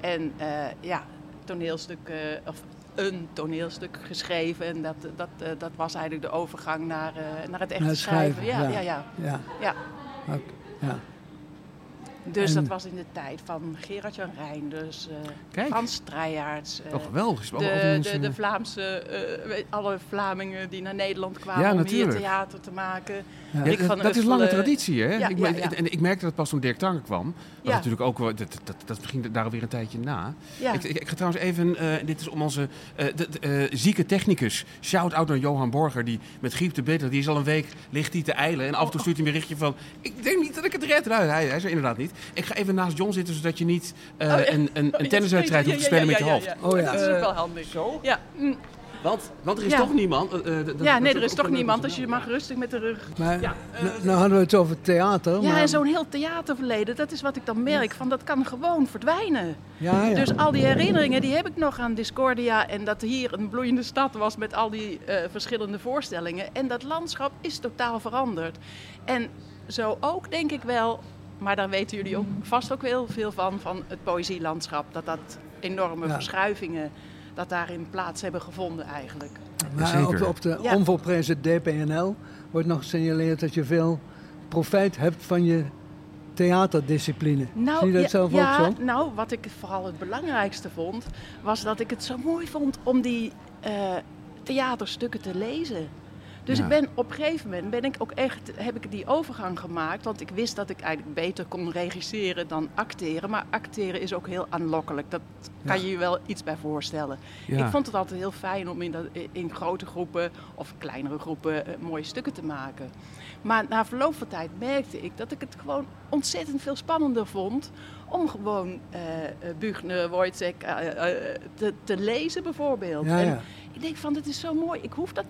En eh, ja, toneelstuk, eh, of een toneelstuk geschreven. En dat, dat, dat was eigenlijk de overgang naar, naar het echte Naar het schrijven. schrijven, Ja, ja. ja, ja. ja, ja. Dus En- dat was in de tijd van Gerard-Jan Reinders, eh Kijk. Frans Strijjaerts. eh, Oh, geweldig. Al die de, de, de Vlaamse, eh, alle Vlamingen die naar Nederland kwamen Ja, om hier theater te maken. Ja. Rick dat, van dat is lange traditie, hè? Ja, ik. En ik merkte dat pas toen Dirk Tange kwam. Dat natuurlijk ook, dat, dat, dat ging daar alweer een tijdje na. Ik, ik, ik ga trouwens even, eh, dit is om onze eh, de, eh, zieke technicus. Shout-out naar Johan Borger, die met griep te beter. Die is al een week, ligt hij te eilen. En af en toe stuurt hij een berichtje van, ik denk niet dat ik het red. Nou, hij, hij zei inderdaad niet. Ik ga even naast John zitten, zodat je niet eh, Oh, ja. een, een, een Ja, tenniswedstrijd hoeft te spelen met je hoofd. Oh ja. Dat is ook wel handig. Zo? Ja, mm. Want, want er is Ja. toch niemand. eh, eh, ja nee, er is toch niemand, dus je mag rustig met de rug. Maar Ja, nou, nou hadden we het over theater. Ja, maar, en zo'n heel theaterverleden, dat is wat ik dan merk, van dat kan gewoon verdwijnen. ja, ja. Dus al die herinneringen, die heb ik nog aan Discordia en dat hier een bloeiende stad was met al die eh, verschillende voorstellingen. En dat landschap is totaal veranderd. En zo ook denk ik wel, maar daar weten jullie ook vast ook heel veel van, van het poëzielandschap. Dat dat enorme Ja. verschuivingen, dat daarin plaats hebben gevonden eigenlijk. Maar op, Zeker. op de Ja. onvolprezen DPNL wordt nog gesignaleerd dat je veel profijt hebt van je theaterdiscipline. Zie je dat ja, zelf ja, ook zo? Nou, wat ik vooral het belangrijkste vond, was dat ik het zo mooi vond om die eh, theaterstukken te lezen. Dus Ja. ik ben op een gegeven moment ben ik ook echt, heb ik die overgang gemaakt. Want ik wist dat ik eigenlijk beter kon regisseren dan acteren. Maar acteren is ook heel aanlokkelijk. Dat kan je je wel iets bij voorstellen. Ik vond het altijd heel fijn om in, dat, in grote groepen of kleinere groepen eh, mooie stukken te maken. Maar na verloop van tijd merkte ik dat ik het gewoon ontzettend veel spannender vond om gewoon eh eh, Buchner, eh, te, te lezen bijvoorbeeld. Ja, En ja. ik denk van, dit is zo mooi. Ik hoef dat,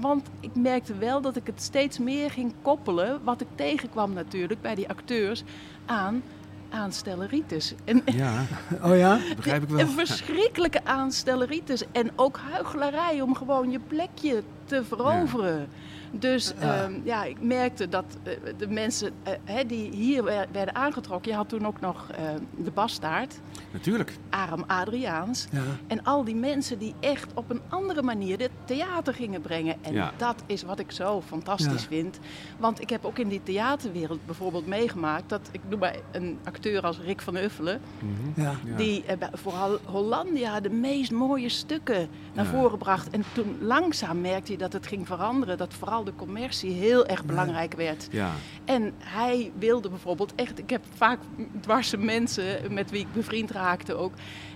want ik merkte wel dat ik het steeds meer ging koppelen, wat ik tegenkwam natuurlijk bij die acteurs, aan aanstelleritis. En, Ja, Oh ja? begrijp ik wel. een verschrikkelijke aanstelleritis. En ook huichelarij om gewoon je plekje te veroveren. Dus Ja. ja, ja ik merkte dat eh, de mensen eh, hè, die hier wer- werden aangetrokken... Je had toen ook nog eh, de bastaard, Natuurlijk. Aram Adriaans. Ja. En al die mensen die echt op een andere manier dit theater gingen brengen. En Ja. dat is wat ik zo fantastisch Ja. vind. Want ik heb ook in die theaterwereld bijvoorbeeld meegemaakt... dat ik noem maar een acteur als Rick van Uffelen... Mhm. Die eh, vooral Hollandia de meest mooie stukken naar Ja. voren bracht. En toen langzaam merkte dat het ging veranderen. Dat vooral de commercie heel erg belangrijk werd. Ja. En hij wilde bijvoorbeeld echt... Ik heb vaak dwarse mensen met wie ik bevriend raakte ook.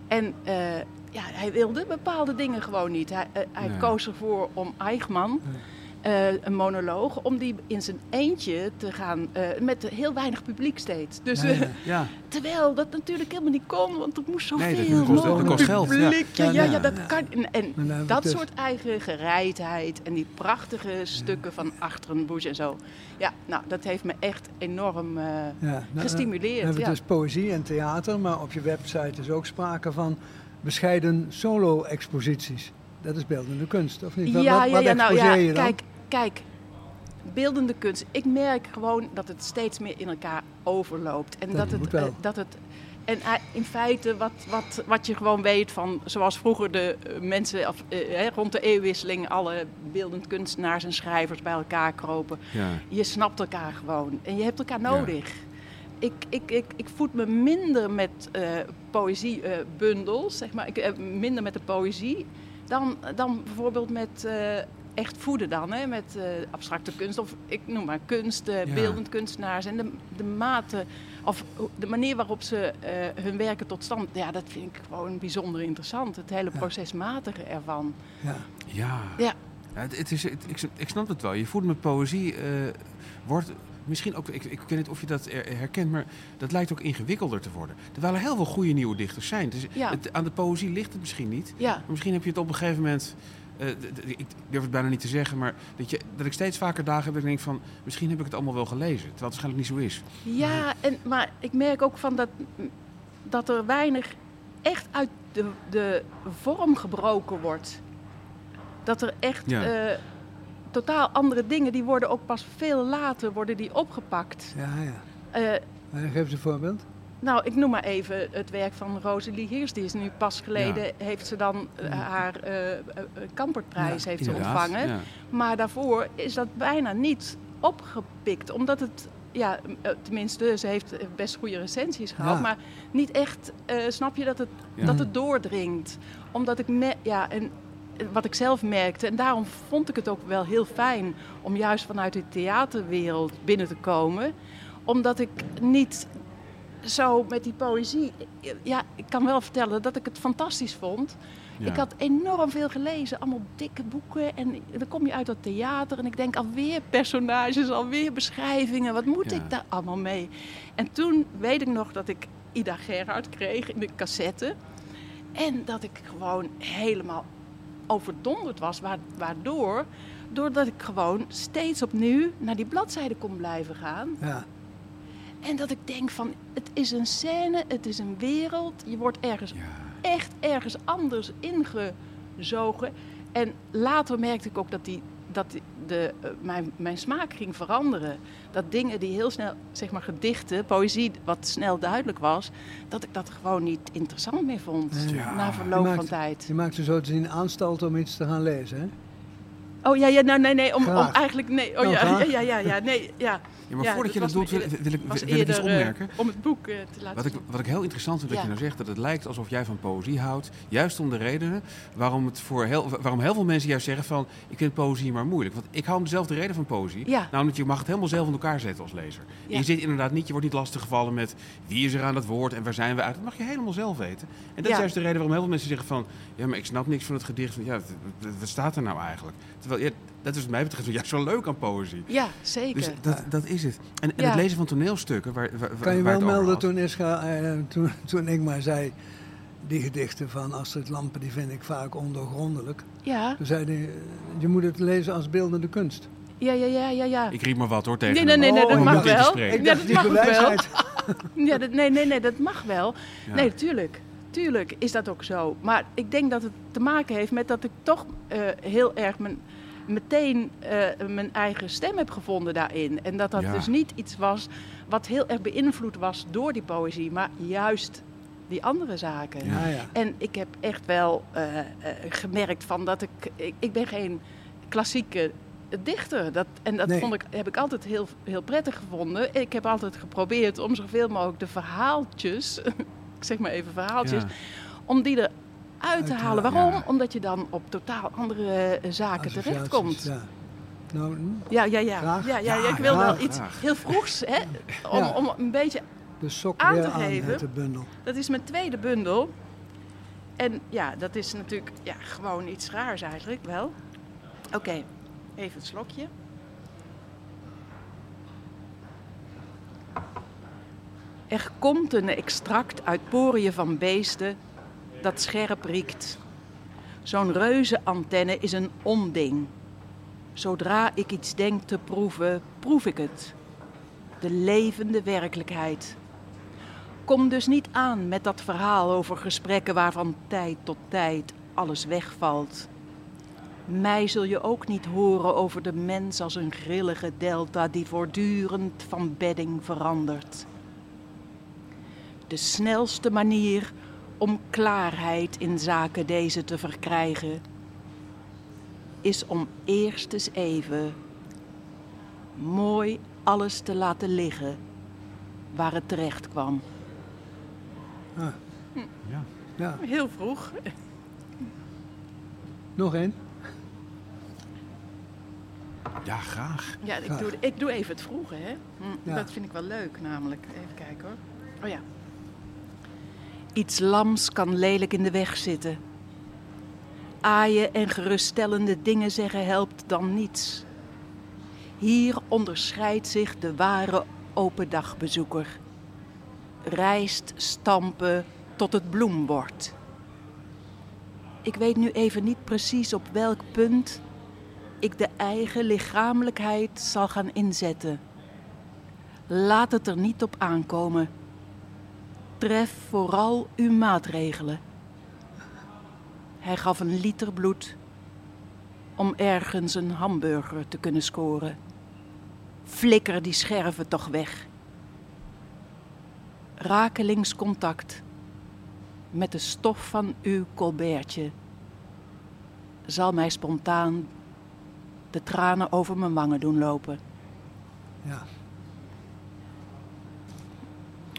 En eh, ja, hij wilde bepaalde dingen gewoon niet. Hij, eh, hij koos ervoor om Eichmann... eh, een monoloog, om die in zijn eentje te gaan, eh, met heel weinig publiek steeds. Dus Ja, eh, ja. Ja. Terwijl dat natuurlijk helemaal niet kon, want er moest zoveel Nee, dat kost- dat kost geld, ja. publiek. Ja, dat kan. En, dat soort eigen gereidheid en die prachtige stukken van Achterbusch en zo. Ja, nou, dat heeft me echt enorm Ja, nou, gestimuleerd. We hebben dus poëzie en theater, maar op je website is ook sprake van bescheiden solo-exposities. Dat is beeldende kunst, of niet? Wat- ja, wat, ja, wat ja, nou ja, je dan? kijk, kijk. Beeldende kunst. Ik merk gewoon dat het steeds meer in elkaar overloopt. En Dat dat, moet het, wel. eh, dat het. En eh, in feite, wat, wat, wat je gewoon weet van, zoals vroeger de eh, mensen of, eh, hè, rond de eeuwwisseling, alle beeldend kunstenaars en schrijvers bij elkaar kropen. Ja. Je snapt elkaar gewoon en je hebt elkaar nodig. Ik, ik, ik, ik voed me minder met eh poëziebundels, zeg maar. Ik, minder met de poëzie dan, dan bijvoorbeeld met eh, echt voeden dan. Hè? Met eh, abstracte kunst of ik noem maar kunst, eh, Ja. beeldend kunstenaars. En de, de mate of de manier waarop ze eh, hun werken tot stand... Ja, dat vind ik gewoon bijzonder interessant. Het hele procesmatige ervan. Ja. Ja. Ja. Ja, het, het is, het- ik, ik snap het wel. Je voelt met poëzie eh, wordt misschien ook, ik, ik weet niet of je dat er- herkent, maar dat lijkt ook ingewikkelder te worden. Terwijl er heel veel goede nieuwe dichters zijn. Dus Ja. het, aan de poëzie ligt het misschien niet. Ja, Maar misschien heb je het op een gegeven moment, eh, ik durf het bijna niet te zeggen, maar dat, je, dat ik steeds vaker dagen heb dat ik denk van, misschien heb ik het allemaal wel gelezen. Terwijl het waarschijnlijk niet zo is. Ja, en, maar ik merk ook van dat, dat er weinig echt uit de, de vorm gebroken wordt. Dat er echt Ja. eh, totaal andere dingen, die worden ook pas veel later worden die opgepakt. Ja, ja. Eh, Geef eens een voorbeeld. nou, ik noem maar even het werk van Rosalie Heers. Die is nu pas geleden, heeft ze dan eh, haar eh, Kampertprijs heeft ze ontvangen. ja. Maar daarvoor is dat bijna niet opgepikt. Omdat het, ja, tenminste, ze heeft best goede recensies gehad. Maar niet echt, snap je, dat het, dat het doordringt. Omdat ik, me, ja, en wat ik zelf merkte. En daarom vond ik het ook wel heel fijn om juist vanuit de theaterwereld binnen te komen. Omdat ik niet zo met die poëzie. Ja, ik kan wel vertellen dat ik het fantastisch vond. Ja. Ik had enorm veel gelezen, allemaal dikke boeken. En dan kom je uit dat theater en ik denk alweer personages, alweer beschrijvingen. Wat moet Ja. ik daar allemaal mee? En toen weet ik nog dat ik Ida Gerhard kreeg in de cassette. En dat ik gewoon helemaal overdonderd was. Wa- Waardoor? Doordat ik gewoon steeds opnieuw naar die bladzijde kon blijven gaan. Ja. En dat ik denk van, het is een scène, het is een wereld. Je wordt ergens Ja. echt ergens anders ingezogen. En later merkte ik ook dat, die, dat de, eh, mijn, mijn smaak ging veranderen. Dat dingen die heel snel, zeg maar gedichten, poëzie, wat snel duidelijk was, dat ik dat gewoon niet interessant meer vond Ja. na verloop van tijd. Je maakt er zo te zien aanstalt om iets te gaan lezen, hè? Oh ja, ja nou, nee, nee, om, om eigenlijk, nee, oh Nou, ja, ja, ja, ja, ja, nee, ja. Ja, maar Ja, voordat je dat doet, wil, wil ik, wil ik iets eh, opmerken. om het boek eh, te laten Wat ik, zien. wat ik heel interessant vind dat Ja. je nou zegt, dat het lijkt alsof jij van poëzie houdt. Juist om de redenen waarom, het voor heel, waarom heel veel mensen juist zeggen van... ik vind poëzie maar moeilijk. Want ik hou om dezelfde reden van poëzie. Ja. Namelijk, je mag het helemaal zelf in elkaar zetten als lezer. En je zit inderdaad niet, je wordt niet lastiggevallen met... wie is er aan het woord en waar zijn we uit. Dat mag je helemaal zelf weten. En dat is juist de reden waarom heel veel mensen zeggen van... ja, maar ik snap niks van het gedicht. Van, ja, wat staat er nou eigenlijk? Terwijl, ja, dat is wat mij betreft juist zo leuk aan poëzie. Ja, zeker. Dus dat, dat is het. En, en Ja. het lezen van toneelstukken... Waar, waar, Kan je waar wel melden had. toen, Ischa, eh, toen, toen ik maar zei... die gedichten van Astrid Lampen die vind ik vaak ondoorgrondelijk. ja, Toen zei hij, eh, je moet het lezen als beeldende kunst. ja, ja, ja, ja, ja. Ik riep maar wat hoor tegen Nee, nee, nee, nee, dat mag wel. Ik Ja, dat mag wel. bewijsheid. Ja, dat, nee, nee, nee, dat mag wel. Ja. Nee, tuurlijk. Tuurlijk is dat ook zo. Maar ik denk dat het te maken heeft met dat ik toch eh, heel erg mijn, meteen eh, mijn eigen stem heb gevonden daarin. En dat dat Ja. dus niet iets was wat heel erg beïnvloed was door die poëzie, maar juist die andere zaken. Ja, ja. En ik heb echt wel eh, eh, gemerkt van dat ik, ik... Ik ben geen klassieke dichter. Dat, en dat Nee. vond ik, heb ik altijd heel, heel prettig gevonden. Ik heb altijd geprobeerd om zoveel mogelijk de verhaaltjes... ik zeg maar even verhaaltjes... Om die eruit Uit te halen. Waarom? ja. omdat je dan op totaal andere eh, zaken terechtkomt. Ja. Nou, Ja, ja, ja. Graag. ja, ja, Ja, ik wil graag, wel iets graag. heel vroegs, hè? Om, Ja. om een beetje de sok Aan weer te aan geven. de bundel. Dat is mijn tweede bundel. En ja, dat is natuurlijk ja, gewoon iets raars eigenlijk wel. Oké, even het slokje. Er komt een extract uit poriën van beesten dat scherp riekt. Zo'n reuzenantenne is een onding. Zodra ik iets denk te proeven, proef ik het. De levende werkelijkheid. Kom dus niet aan met dat verhaal over gesprekken waarvan tijd tot tijd alles wegvalt. Mij zul je ook niet horen over de mens als een grillige delta die voortdurend van bedding verandert. De snelste manier om klaarheid in zaken deze te verkrijgen is om eerst eens even mooi alles te laten liggen waar het terecht kwam. Ja. Ja, Heel vroeg. nog één. ja, graag. Ja, ik Graag. doe, ik doe even het vroege, hè. Hm, Ja. Dat vind ik wel leuk, namelijk. Even kijken hoor. Oh ja. Iets lams kan lelijk in de weg zitten. Aaien en geruststellende dingen zeggen helpt dan niets. Hier onderscheidt zich de ware open dagbezoeker. Rijst stampen tot het bloem wordt. Ik weet nu even niet precies op welk punt ik de eigen lichamelijkheid zal gaan inzetten. Laat het er niet op aankomen. Tref vooral uw maatregelen. Hij gaf een liter bloed. om ergens een hamburger te kunnen scoren. Flikker die scherven toch weg. Rakelingscontact met de stof van uw colbertje zal mij spontaan de tranen over mijn wangen doen lopen. Ja.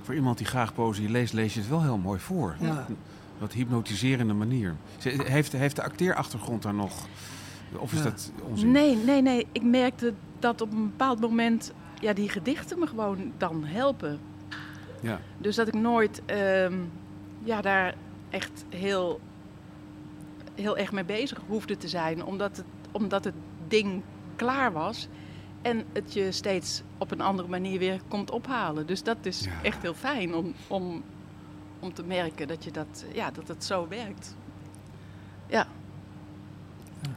Voor iemand die graag poëzie leest, lees je het wel heel mooi voor. Ja. Wat hypnotiserende manier. Heeft, heeft de acteerachtergrond daar nog? Of is Ja. dat onzin? Nee, nee, nee. Ik merkte dat op een bepaald moment ja, die gedichten me gewoon dan helpen. Ja. Dus dat ik nooit ehm, ja, daar echt heel, heel erg mee bezig hoefde te zijn. Omdat het, omdat het ding klaar was. En het je steeds op een andere manier weer komt ophalen. Dus dat is Ja. echt heel fijn om, om, om te merken dat, je dat, ja, dat het zo werkt. Ja,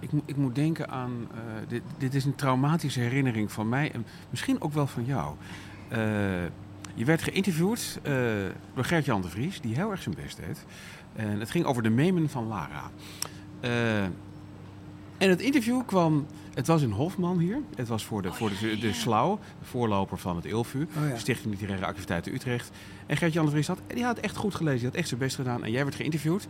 Ik, moet- ik moet denken aan. eh, dit, dit is een traumatische herinnering van mij en misschien ook wel van jou. Eh, je werd geïnterviewd eh, door Gert-Jan de Vries, die heel erg zijn best deed. En het ging over de memen van Lara. En het interview kwam. Het was in Hofman hier. Het was voor de, voor de, de Slau, de voorloper van het ILVU. Oh ja. Stichting Literaire Activiteiten Utrecht. En Gert-Jan de Vries had, die had echt goed gelezen. Die had echt zijn best gedaan. En jij werd geïnterviewd.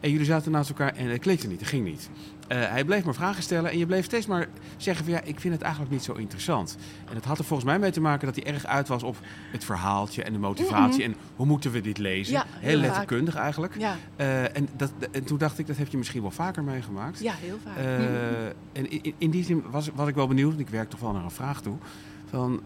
En jullie zaten naast elkaar en het klikte niet. Het ging niet. Eh, hij bleef maar vragen stellen. En je bleef steeds maar zeggen van ja, ik vind het eigenlijk niet zo interessant. En dat had er volgens mij mee te maken dat hij erg uit was op het verhaaltje en de motivatie. En hoe moeten we dit lezen? Ja, heel heel letterkundig eigenlijk. ja, Eh, en, dat, en toen dacht ik, dat heb je misschien wel vaker meegemaakt. ja heel vaak. Eh, Mhm. en in, in die zin was, was ik wel benieuwd, want ik werk toch wel naar een vraag toe. Van,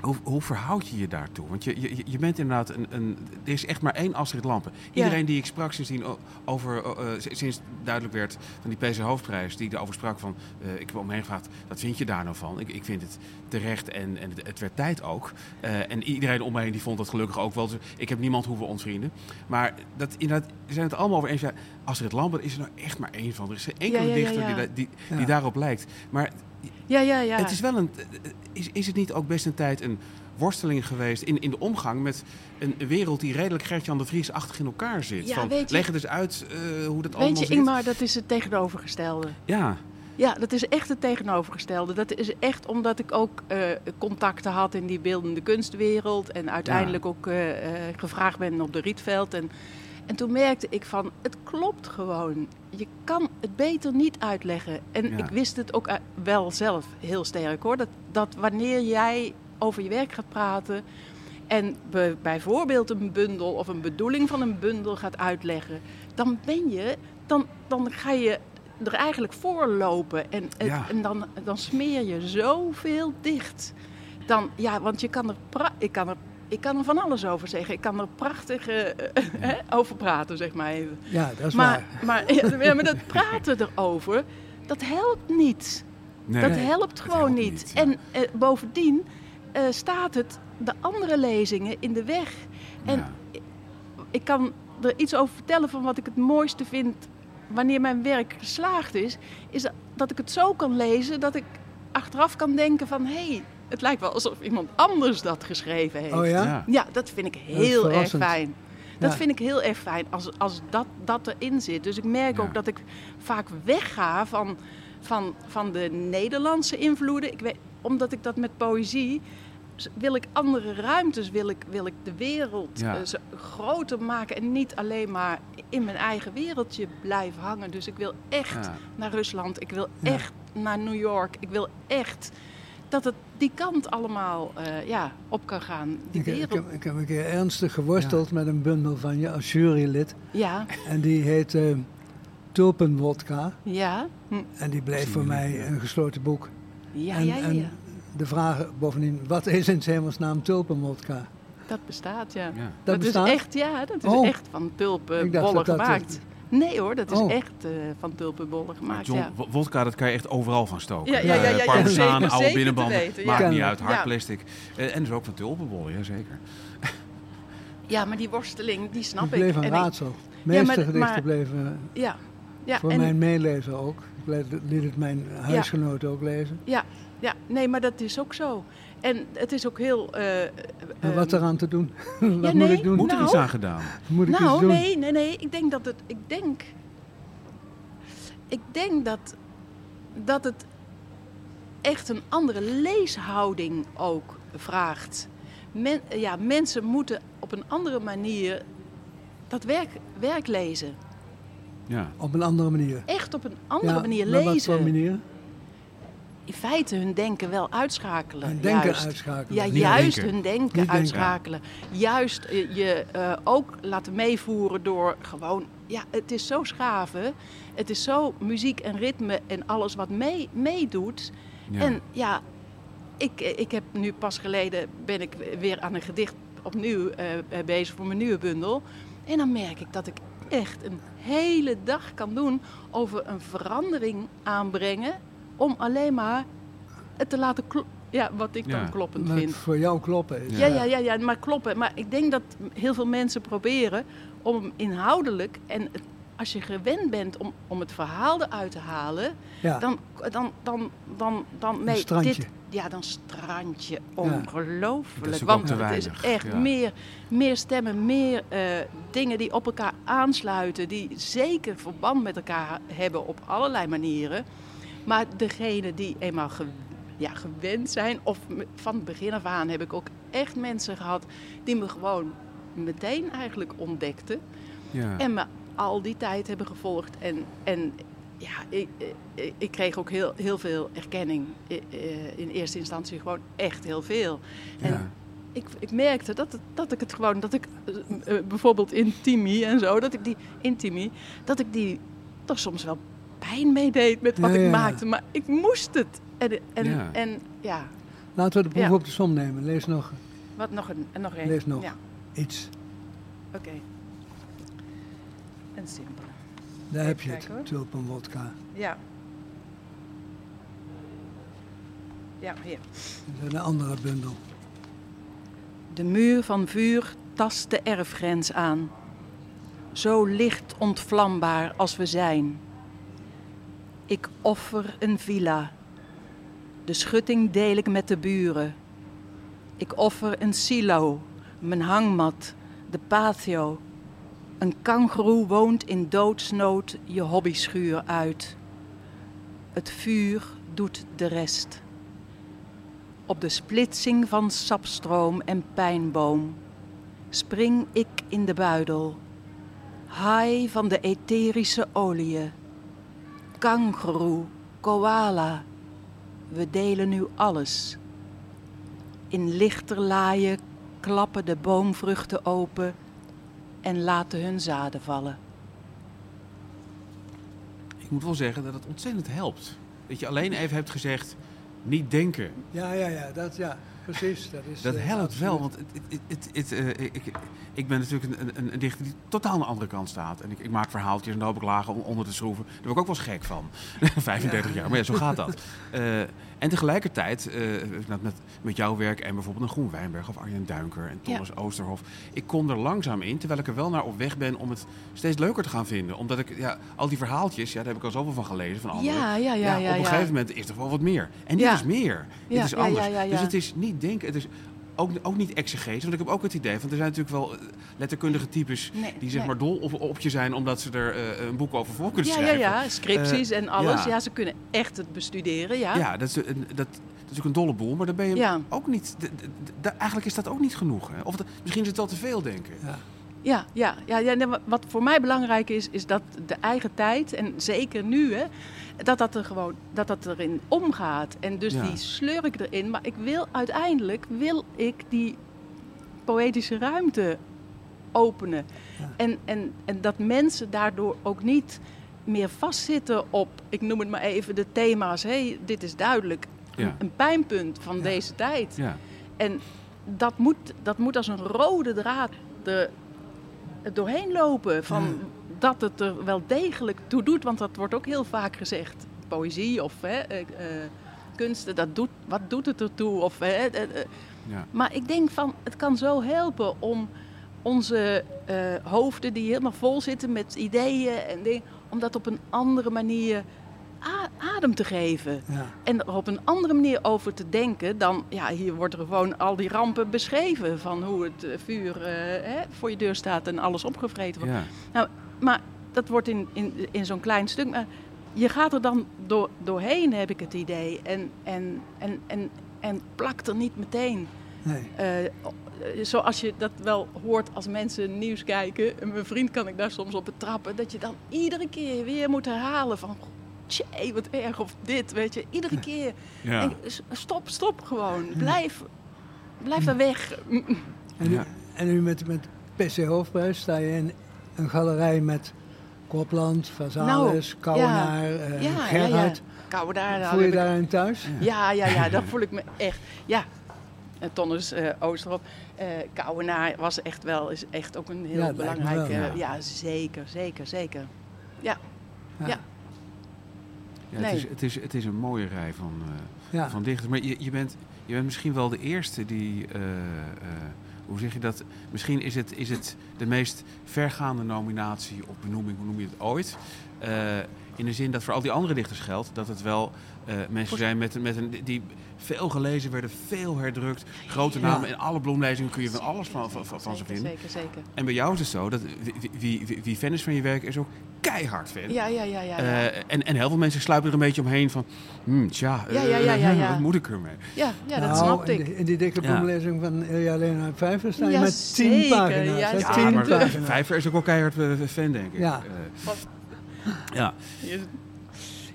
hoe, hoe verhoud je je daartoe? Want je, je, je bent inderdaad een, een. Er is echt maar één Astrid Lampen. Iedereen die ik sprak sindsdien over. eh, eh, sinds duidelijk werd van die PC Hoofdprijs, die erover sprak van. eh, ik heb omheen gevraagd, wat vind je daar nou van? Ik, ik vind het terecht en, en het, het werd tijd ook. Eh, en iedereen om me heen die vond dat gelukkig ook wel. Dus ik heb niemand hoeven ontvrienden. Maar dat, inderdaad, we zijn het allemaal over eens. Ja, Astrid Lambert is er nou echt maar één van. Er is geen enkele Ja, ja, ja, dichter ja. Die, die, Ja. die daarop lijkt. Maar ja, ja, ja. het is wel een. Is, is het niet ook best een tijd een worsteling geweest in, in de omgang met een wereld die redelijk Gert-Jan de Vries-achtig in elkaar zit? Ja, van, weet je- leg het eens uit eh, hoe dat allemaal Weet je. Ingmar, dat is het tegenovergestelde. Ja, Ja, dat is echt het tegenovergestelde. Dat is echt omdat ik ook eh, contacten had in die beeldende kunstwereld. En uiteindelijk ook eh, gevraagd ben op de Rietveld. En, en toen merkte ik van, het klopt gewoon. Je kan het beter niet uitleggen. En Ja. ik wist het ook eh, wel zelf heel sterk hoor. Dat, dat wanneer jij over je werk gaat praten... en be- bijvoorbeeld een bundel of een bedoeling van een bundel gaat uitleggen... dan ben je, dan, dan ga je er eigenlijk voorlopen. En, Ja. en dan, dan smeer je zoveel dicht. Dan, ja, want je kan er, pra- ik, kan er, ik kan er van alles over zeggen. Ik kan er prachtig eh, hè, over praten, zeg maar even. Ja, dat is Maar, waar. maar, ja, maar dat praten erover, dat helpt niet. nee. Dat helpt gewoon helpt niet. En eh, bovendien eh, staat het de andere lezingen in de weg. En Ja. ik kan er iets over vertellen van wat ik het mooiste vind wanneer mijn werk geslaagd is, is dat- dat ik het zo kan lezen dat ik achteraf kan denken van hé, hey, het lijkt wel alsof iemand anders dat geschreven heeft. Oh ja? Ja. Ja, dat vind ik heel erg fijn. Dat Ja. vind ik heel erg fijn als, als dat, dat erin zit. Dus ik merk Ja. ook dat ik vaak wegga van, van, van de Nederlandse invloeden. Ik weet, omdat ik dat met poëzie wil ik andere ruimtes, wil ik, wil ik de wereld Ja. eh, groter maken en niet alleen maar in mijn eigen wereldje blijven hangen. Dus ik wil echt Ja. naar Rusland, ik wil Ja. echt naar New York, ik wil echt dat het die kant allemaal eh, ja, op kan gaan. Die Ik, ik, wereld. heb, ik heb een keer ernstig geworsteld met een bundel van je als jurylid. Ja, En die heet eh Tulpenwodka. ja, hm, En die bleef voor mij een gesloten boek. ja, en, ja, ja, en de vraag bovendien, wat is in 's hemelsnaam tulpenwodka? Dat bestaat, ja. Ja. Dat bestaat? is echt, ja, dat is Oh. echt van Ik tulpenbollen dat dat- gemaakt. Nee hoor, dat is Oh. echt eh, van tulpenbollen gemaakt, John, ja. wo- wodka, dat kan je echt overal van stoken. Ja, ja, ja, ja, Eh, ja, Parmezaan, zeker, oude zeker binnenbanden, weten, maakt ja. niet uit, hard Ja. plastic. Eh, en dus ook van tulpenbollen, jazeker. Ja, maar die worsteling, die snap Het ik. bleef een En raadsel. De maar- meeste gedichten maar- bleven ja, ja, voor en, mijn meelezer ook. Ik liet- liet het mijn huisgenoten ook lezen. ja, ja, nee, maar dat is ook zo. En het is ook heel... eh, Maar wat ehm, eraan te doen? wat moet nee. ik doen? Moet er Nou, iets aan gedaan? Moet ik iets Nou, doen? nee, nee, nee. Ik denk dat het. Ik denk. Ik denk dat dat het echt een andere leeshouding ook vraagt. Men, ja, mensen moeten op een andere manier dat werk, werk lezen. Ja. Op een andere manier. Echt op een andere Ja, manier Wat lezen. voor manier? In feite hun denken wel uitschakelen. Hun denken juist. uitschakelen. Ja, Niet juist denken. hun denken Niet denken. uitschakelen. Juist eh, je eh, ook laten meevoeren door gewoon... Ja, het is zo schaven. Het is zo muziek en ritme en alles wat mee, meedoet. Ja. En ja, ik, eh, ik heb nu pas geleden... ben ik weer aan een gedicht opnieuw bezig voor mijn nieuwe bundel. En dan merk ik dat ik echt een hele dag kan doen... over een verandering aanbrengen... om alleen maar het te laten kloppen. Ja, wat ik Ja. dan kloppend vind. voor jou kloppen is. Ja, ja, ja, ja, maar kloppen. Maar ik denk dat heel veel mensen proberen om inhoudelijk en het- als je gewend bent om, om het verhaal eruit te halen, Ja. dan, dan, dan, dan, dan, nee, strandje. dit, ja, dan strandje ongelooflijk. Want het is echt ja. meer, meer stemmen, meer eh, dingen die op elkaar aansluiten, die zeker verband met elkaar hebben op allerlei manieren. Maar degene die eenmaal ge- ja, gewend zijn, of van het begin af aan heb ik ook echt mensen gehad die me gewoon meteen eigenlijk ontdekten. Ja. En me al die tijd hebben gevolgd. En, en ja, ik, ik, ik kreeg ook heel, heel veel erkenning. Eh, In eerste instantie gewoon echt heel veel. En ik, ik merkte dat, het, dat ik het gewoon, dat ik eh, eh, bijvoorbeeld Intimi en zo, dat ik die Intimi, dat ik die toch soms wel pijn meedeed met wat Ja, ik maakte. Maar ik moest het. En, en, Ja. en ja, Laten we de proef op de som nemen. Lees nog wat nog een, en nog één. Lees nog. Ja, iets. oké. Een simpele. Daar heb je Kijk, hoor. het. Tulpenwodka. Ja. Ja, hier. Dat is een andere bundel. De muur van vuur tast de erfgrens aan. Zo licht ontvlambaar als we zijn. Ik offer een villa. De schutting deel ik met de buren. Ik offer een silo, mijn hangmat, de patio. Een kangoeroe woont in doodsnood je hobbyschuur uit. Het vuur doet de rest. Op de splitsing van sapstroom en pijnboom spring ik in de buidel. Haai van de etherische oliën. Kangoeroe, koala, we delen nu alles. In lichterlaaien klappen de boomvruchten open en laten hun zaden vallen. Ik moet wel zeggen dat het ontzettend helpt. Dat je alleen even hebt gezegd, niet denken. Ja, ja, ja. Dat, ja precies. Dat, is, Dat eh, helpt wel, want het, het, het, het, eh, ik, ik ben natuurlijk een, een, een dichter die totaal aan de andere kant staat. En ik, ik maak verhaaltjes en daar hoop ik lagen om onder te schroeven. Daar word ik ook wel eens gek van. 35 jaar, maar ja, zo gaat dat. Eh, en tegelijkertijd, eh, met, met, met jouw werk en bijvoorbeeld een Groen Wijnberg of Arjen Duinker en Thomas Oosterhof. Ik kom er langzaam in, terwijl ik er wel naar op weg ben om het steeds leuker te gaan vinden. Omdat ik, ja, al die verhaaltjes, ja, daar heb ik al zoveel van gelezen van anderen. Ja, ja, ja, ja. op een gegeven moment is er wel wat meer. En dit is meer. Ja, dit is ja, anders. ja, ja, ja. Dus het is niet denken, het is ook, ook niet exegese. Want ik heb ook het idee, want er zijn natuurlijk wel eh, letterkundige types Nee, die zeg nee. maar dol op, op je zijn omdat ze er eh, een boek over voor kunnen Ja, ja, schrijven. ja, scripties en alles. ja. Ja. ze kunnen echt het bestuderen, ja. Ja, dat is, een, dat, dat is ook een dolle boel, maar dan ben je Ja. ook niet. eigenlijk is dat ook niet genoeg. Hè? Of dat- misschien is het wel te veel denken. Ja. Ja, ja, ja, ja wat- voor mij belangrijk is, is dat de eigen tijd, en zeker nu, hè, dat dat er gewoon dat dat erin omgaat. En dus Ja. die sleur ik erin. Maar ik wil uiteindelijk wil ik die poëtische ruimte openen. Ja. En, en, en dat mensen daardoor ook niet meer vastzitten op, ik noem het maar even, de thema's. Hé, dit is duidelijk Ja. een, pijnpunt van deze tijd. Ja. En dat moet, dat moet als een rode draad er doorheen lopen. Van Ja. Dat het er wel degelijk toe doet. Want dat wordt ook heel vaak gezegd. Poëzie of hè, eh, eh, kunsten, dat doet, wat doet het ertoe? Of, hè, eh. Ja. Maar ik denk van, het kan zo helpen om onze hoofden die helemaal vol zitten met ideeën en dingen, om dat op een andere manier adem te geven. Ja. En er op een andere manier over te denken dan, ja, hier wordt er gewoon al die rampen beschreven. Van hoe het eh, vuur eh, hè, voor je deur staat en alles opgevreten wordt. Ja. Maar dat wordt in, in, in zo'n klein stuk. Maar je gaat er dan door, doorheen, heb ik het idee. En, en, en, en, en plakt er niet meteen. Nee. Eh, zoals je dat wel hoort als mensen nieuws kijken. En mijn vriend kan ik daar soms op betrappen. Dat je dan iedere keer weer moet herhalen van... Tjee, wat erg of dit, weet je. Iedere keer. Ja. En stop, stop gewoon. Blijf, blijf daar weg. En, nu, Ja. en nu met, met PC Hoofdprijs sta je in een galerij met Kopland, Vazalis, Kouwenaar, eh, Nou, ja, ja, ja. Gerhard. Voel je ik- daarin thuis? Ja, ja, ja, daar voel ik me echt. Ja, En Tonnes eh Oosterop. eh Kouwenaar was echt wel, is echt ook een heel Ja, belangrijke. wel, ja. ja. zeker, zeker, zeker. Ja, Ja. ja. Ja, Nee. het, is, het, is, het is een mooie rij van, eh, Ja. van dichters. Maar je, je, bent, je bent misschien wel de eerste die. eh, eh, hoe zeg je dat? Misschien is het, is het de meest vergaande nominatie of benoeming, hoe noem je het ooit? Eh, in de zin dat voor al die andere dichters geldt dat het wel eh, mensen zijn met, een- met een, die veel gelezen werden, veel herdrukt, grote Ja. namen. In alle bloemlezingen kun je van alles van, van, van, van ze zeker, vinden. Zeker, zeker. En bij jou is het zo dat wie, wie, wie, wie fan is van je werk is ook keihard fan. Ja, ja, ja, ja. ja. Eh, en, en heel veel mensen sluipen er een beetje omheen van... Hmm, tja, Ja, eh, ja, ja, ja, ja. wat moet ik ermee? ja, ja, dat Nou, snapte in ik. die, in die dikke Ja. bloemlezing van Ilja Lena Vijver sta je Ja, met tien zeker, pagina's. ja, tien maar pagina's. Vijver is ook wel keihard eh, fan, denk ik. Ja. Eh, ja.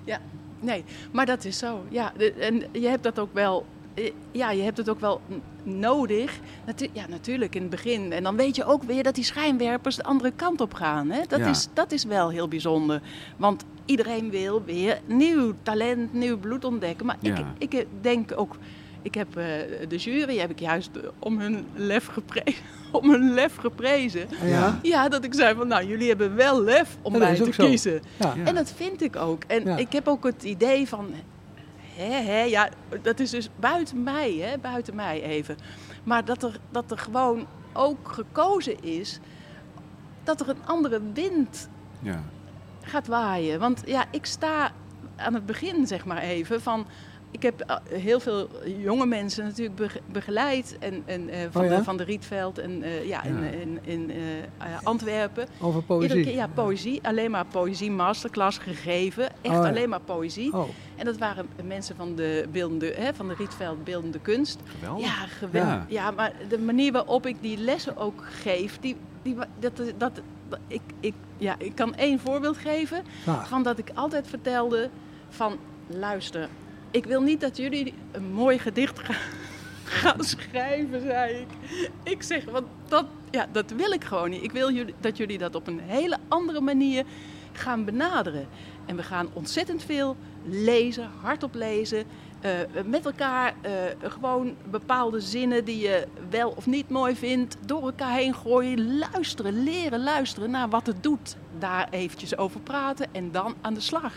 Ja, nee, maar dat is zo. Ja, en je hebt dat ook wel. eh, Ja, je hebt het ook wel nodig. Natu ja, natuurlijk in het begin. En dan weet je ook weer dat die schijnwerpers de andere kant op gaan. Hè? Dat, Ja. is, dat is wel heel bijzonder. Want iedereen wil weer nieuw talent, nieuw bloed ontdekken. Maar Ja. ik, ik denk ook. Ik heb eh, de jury heb ik juist eh, om hun lef geprezen. Om hun lef geprezen. Ja? Ja, dat ik zei van nou, jullie hebben wel lef om Ja, mij te zo. kiezen. Ja. En dat vind ik ook. En Ja. ik heb ook het idee van, hè, hè, ja, dat is dus buiten mij, hè, buiten mij even. Maar dat er, dat er gewoon ook gekozen is dat er een andere wind ja. gaat waaien. Want ja, ik sta aan het begin, zeg maar even, van... Ik heb eh, heel veel jonge mensen natuurlijk bege- begeleid. En, en, eh, van, Oh ja? de, van de Rietveld en eh, ja, in, Ja. in, in Antwerpen. Over Iedere poëzie. keer, ja, poëzie. Alleen maar poëzie masterclass gegeven. Echt Oh ja. alleen maar poëzie. Oh, En dat waren mensen van de, beeldende, hè, van de Rietveld Beeldende Kunst. Geweldig. Ja, geweldig. Ja. Ja. maar de manier waarop ik die lessen ook geef, die, die, dat, dat, dat, ik, ik, ja, ik kan één voorbeeld geven. Van dat ik altijd vertelde van, luister, ik wil niet dat jullie een mooi gedicht gaan, gaan schrijven, zei ik. Ik zeg, want dat, ja, dat wil ik gewoon niet. Ik wil jullie, dat jullie dat op een hele andere manier gaan benaderen. En we gaan ontzettend veel lezen, hardop lezen. eh, met elkaar eh, gewoon bepaalde zinnen die je wel of niet mooi vindt, door elkaar heen gooien. Luisteren, leren luisteren naar wat het doet. Daar eventjes over praten en dan aan de slag.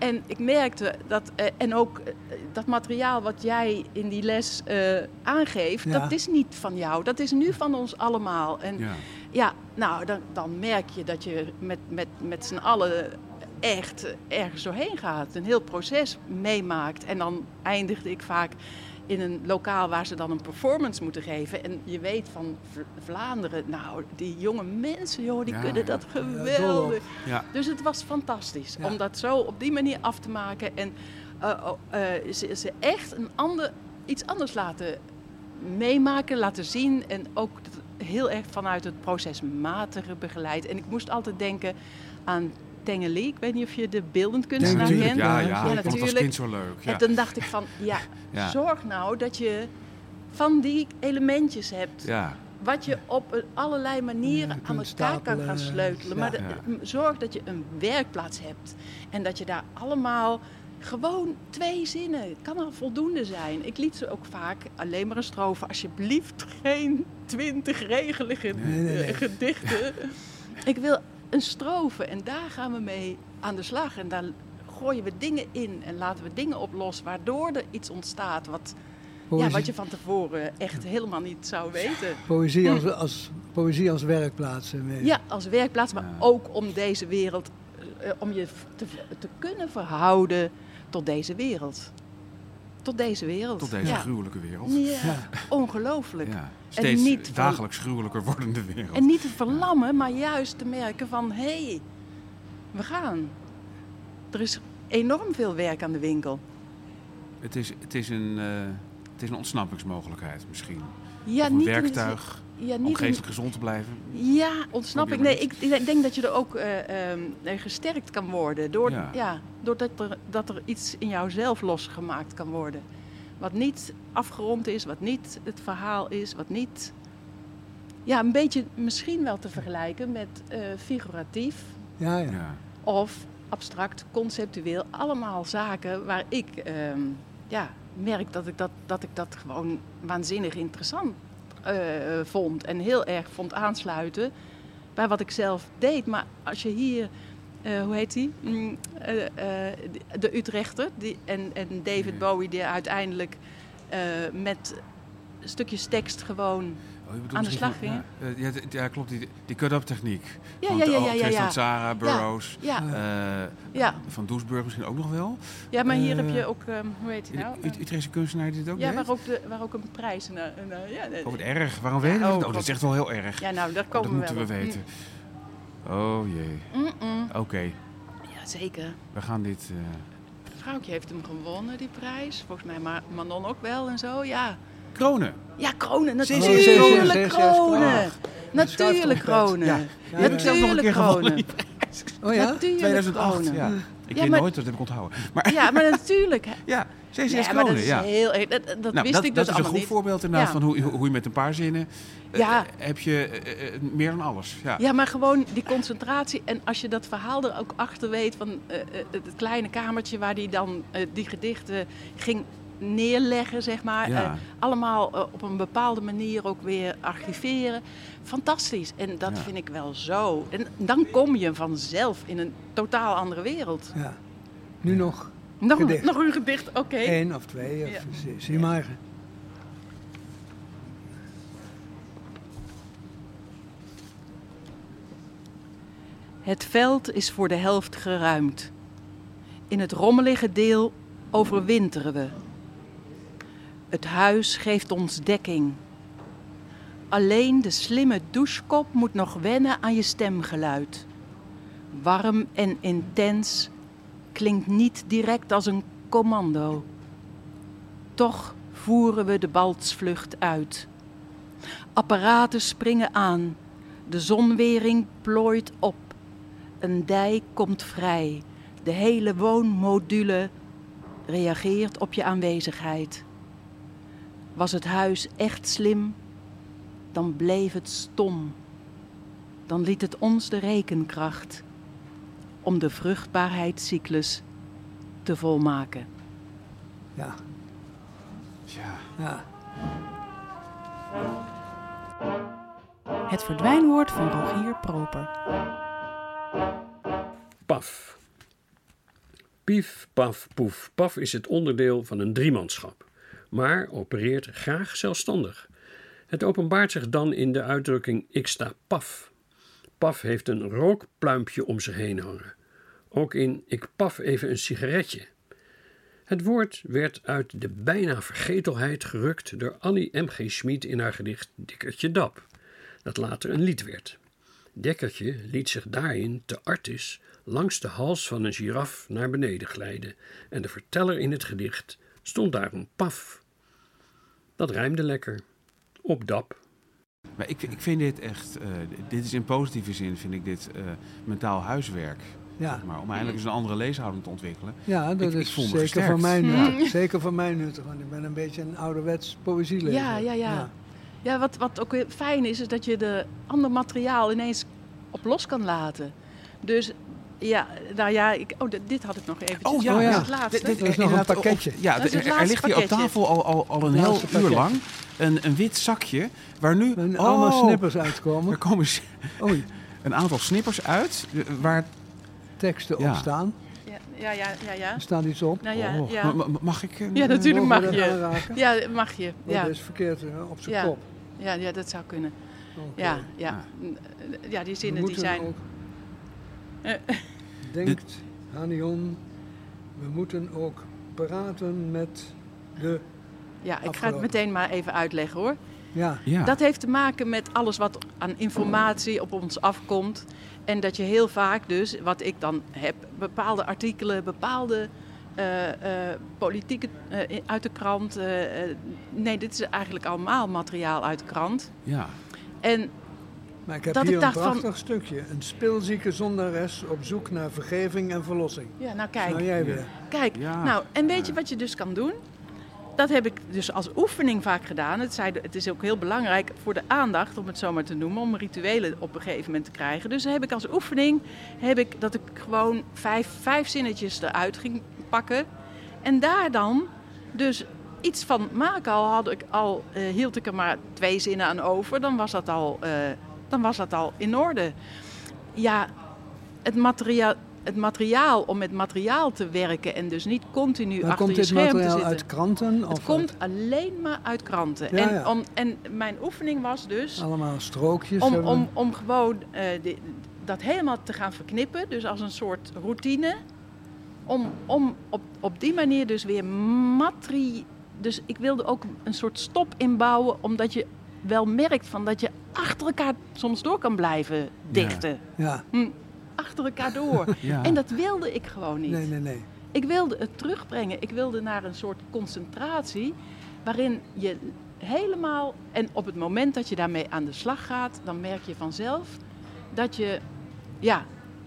En ik merkte dat, eh, en ook eh, dat materiaal wat jij in die les eh, aangeeft, Ja. dat is niet van jou. Dat is nu van ons allemaal. En Ja. ja, nou, dan, dan merk je dat je met, met, met z'n allen echt ergens doorheen gaat. Een heel proces meemaakt. En dan eindigde ik vaak in een lokaal waar ze dan een performance moeten geven. En je weet van Vlaanderen, nou, die jonge mensen, joh, die Ja, kunnen dat geweldig. Ja. Dus het was fantastisch Ja. om dat zo op die manier af te maken. En eh, oh, eh, ze, ze echt een ander, iets anders laten meemaken, laten zien. En ook heel erg vanuit het procesmatige begeleid. En ik moest altijd denken aan Tengeli. Ik weet niet of je de beeldend kunstenaar Natuurlijk, kent. Ja, Ja, ja, ja, als natuurlijk. kind zo leuk. Ja. En toen dacht ik van, ja, Ja. zorg nou dat je van die elementjes hebt. ja. Wat je op allerlei manieren Ja, aan elkaar kan gaan sleutelen. Maar ja. de- zorg dat je een werkplaats hebt. En dat je daar allemaal gewoon twee zinnen. Het kan al voldoende zijn. Ik liet ze ook vaak alleen maar een strofe. Alsjeblieft geen twintig regelige Nee, nee, nee. gedichten. Ik wil een strofe en daar gaan we mee aan de slag. En daar gooien we dingen in en laten we dingen oplossen. Waardoor er iets ontstaat wat, ja, wat je van tevoren echt helemaal niet zou weten. poëzie, als, als, poëzie als werkplaats. mee. Ja, als werkplaats, maar Ja. ook om deze wereld, eh, om je te, te kunnen verhouden tot deze wereld. Tot deze wereld. Tot deze ja. gruwelijke wereld. Ja, Ja. ongelooflijk. Ja. Steeds niet van- dagelijks gruwelijker wordende wereld. En niet te verlammen, maar juist te merken van, hé, hey, we gaan. Er is enorm veel werk aan de winkel. Het is, het is, een, eh, het is een ontsnappingsmogelijkheid misschien. Ja, of een niet werktuig ja, om in- geestelijk gezond te blijven. Ja, ontsnap ik. Nee, ik, ik denk dat je er ook eh, ehm, eh, gesterkt kan worden. Door, Ja. ja. doordat er, dat er iets in jouzelf losgemaakt kan worden. Wat niet afgerond is, wat niet het verhaal is, wat niet... Ja, een beetje misschien wel te vergelijken met eh, figuratief Ja, ja. Ja. of abstract, conceptueel. Allemaal zaken waar ik ehm, ja, merk dat ik dat, dat ik dat gewoon waanzinnig interessant eh, vond. En heel erg vond aansluiten bij wat ik zelf deed. Maar als je hier, eh, hoe heet die? Mm, eh, de Utrechter die, en, en David Ja. Bowie, die uiteindelijk met stukjes tekst gewoon Oh, Aan de slag van- Ja, eh, klopt. Die, die cut-up techniek. Ja, Van ja, ja, oh, ja, ja, ja. Ja, eh, van Doesburg misschien ook nog wel. ja maar hier Eh, heb je ook, ehm, hoe heet hij nou? Utrechtse kunstenaar die dit ook Ja, waar ook, de, waar ook een prijs. Een, een, een- ja. Oh, wat erg. Waarom weet je dat? oh, Oh, dat God. is echt wel heel erg. ja, nou, daar Oh, komen dat moeten we wel op. weten. Oh jee. Mm. Oké, Ja, zeker. we gaan dit... eh, Het vrouwtje heeft hem gewonnen, die prijs. Volgens mij Ma- Manon ook wel en zo, ja. Kronen. Ja, kronen, natuurlijk kronen. Natuurlijk kronen. Ja, die heb ik zelf nog een keer Natuurlijk gewonnen. kronen. Oh ja? Natuurlijk 2008, kronen. ja. Ik Ja, weet maar- nooit, dat heb ik onthouden. Maar Ja, maar natuurlijk. ja, CCS Ja, kronen, dat is ja. heel. Dat, dat Nou, wist dat, ik dat dus is een allemaal goed niet. voorbeeld inderdaad Ja. van hoe, hoe je met een paar zinnen... eh, Ja. heb je eh, eh, meer dan alles. Ja. Ja, maar gewoon die concentratie. En als je dat verhaal er ook achter weet van het kleine kamertje waar hij dan die gedichten ging neerleggen, zeg maar. Ja. Eh, allemaal eh, op een bepaalde manier ook weer archiveren. Fantastisch. En dat Ja. vind ik wel zo. En dan kom je vanzelf in een totaal andere wereld. Ja. Nu nog Nog, Gedicht. nog een gedicht, oké. één of twee. Of, zie maar. Het veld is voor de helft geruimd. In het rommelige deel overwinteren we. Het huis geeft ons dekking. Alleen de slimme douchekop moet nog wennen aan je stemgeluid. Warm en intens klinkt niet direct als een commando. Toch voeren we de baltsvlucht uit. Apparaten springen aan. De zonwering plooit op. Een dijk komt vrij. De hele woonmodule reageert op je aanwezigheid. Was het huis echt slim, dan bleef het stom. Dan liet het ons de rekenkracht om de vruchtbaarheidscyclus te volmaken. Ja. Ja. ja. Het verdwijnwoord van Rogier Proper. PAF. Pief, paf, poef. PAF is het onderdeel van een driemanschap, maar opereert graag zelfstandig. Het openbaart zich dan in de uitdrukking ik sta paf. Paf heeft een rookpluimpje om zich heen hangen. Ook in ik paf even een sigaretje. Het woord werd uit de bijna vergetelheid gerukt door Annie M.G. Schmid in haar gedicht Dikkertje Dap, dat later een lied werd. Dekkertje liet zich daarin te artis langs de hals van een giraf naar beneden glijden en de verteller in het gedicht stond daarom paf. Dat rijmde lekker. Op dap. Maar ik, ik vind dit echt, eh, dit is in positieve zin, vind ik dit eh, mentaal huiswerk. Ja. zeg maar, om eindelijk eens een andere leeshouding te ontwikkelen. Ja, dat Ik- ik is voel me zeker gesterkt. voor mij Ja. nuttig. Zeker voor mij nuttig, want ik ben een beetje een ouderwets poëzielezer. Ja, ja, ja. Ja, wat, wat ook weer fijn is, is dat je de ander materiaal ineens op los kan laten. Dus ja, nou ja, ik, oh, dit- had ik nog even. Oh ja, dat is ja. het laatste. Dit- is nog een pakketje. ja, Dat is het er- er ligt hier op tafel al, al, al een heel uur lang een, een wit zakje waar nu oh, allemaal snippers Er uitkomen. komen s- Oei, een aantal snippers uit eh, waar teksten Ja. op staan. Ja, ja, ja, ja. ja. Er staat iets op. Nou ja, Oh, ja. ma- ma- mag ik? eh, Ja, natuurlijk mag je. aanraken? Ja, mag je. Oh, Ja, Dat is verkeerd hè, op zijn Ja. kop. ja, ja, dat zou kunnen. Ja, ja. Ah. ja die zinnen die moeten zijn... Denkt Hanion, we moeten ook praten met de... Ja, ik ga het meteen maar even uitleggen hoor. Ja. Ja. Dat heeft te maken met alles wat aan informatie op ons afkomt. En dat je heel vaak dus, wat ik dan heb, bepaalde artikelen, bepaalde eh, eh, politieke eh, uit de krant. nee, dit is eigenlijk allemaal materiaal uit de krant. ja. En Maar ik heb Dat hier ik een dacht van- prachtig stukje. Een speelzieke zondares op zoek naar vergeving en verlossing. ja, nou kijk. Nou, jij weer. Kijk, Ja. nou, en weet je wat je dus kan doen? Dat heb ik dus als oefening vaak gedaan. Het, zei, het is ook heel belangrijk voor de aandacht, om het zo maar te noemen, om rituelen op een gegeven moment te krijgen. Dus heb ik als oefening heb ik dat ik gewoon vijf, vijf zinnetjes eruit ging pakken. En daar dan dus iets van maken. Al, had ik, al eh, hield ik er maar twee zinnen aan over, dan was dat al, eh, dan was dat al in orde. Ja, het materiaal, het materiaal om met materiaal te werken en dus niet continu Maar achter komt je scherm te materiaal zitten. uit kranten? het of komt alleen maar uit kranten. Ja, en, ja. Om, en mijn oefening was dus allemaal strookjes? om, hebben? om, om gewoon eh, dat helemaal te gaan verknippen. Dus als een soort routine. Om, om op, op die manier dus weer materi... Dus ik wilde ook een soort stop inbouwen. Omdat je wel merkt van dat je achter elkaar soms door kan blijven dichten. Ja, Hm, achter elkaar door. Ja. En dat wilde ik gewoon niet. nee, nee, nee. Ik wilde het terugbrengen. Ik wilde naar een soort concentratie waarin je helemaal en op het moment dat je daarmee aan de slag gaat, dan merk je vanzelf dat je ja,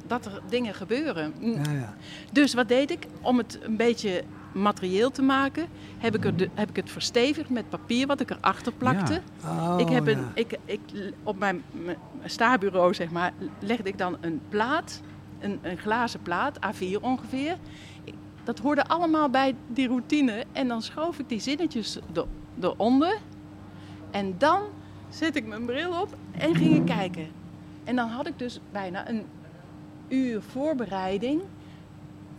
dat er dingen gebeuren. Mm. Ja, ja. Dus wat deed ik? Om het een beetje materieel te maken, heb ik, er de, heb ik het verstevigd met papier wat ik erachter plakte. Oh, ik heb een, ja. ik, ik, op mijn, mijn staarbureau zeg maar, legde ik dan een plaat, een, een glazen plaat, A4 ongeveer. Dat hoorde allemaal bij die routine. En dan schoof ik die zinnetjes er, eronder. En dan zet ik mijn bril op en ging ik kijken. En dan had ik dus bijna een uur voorbereiding.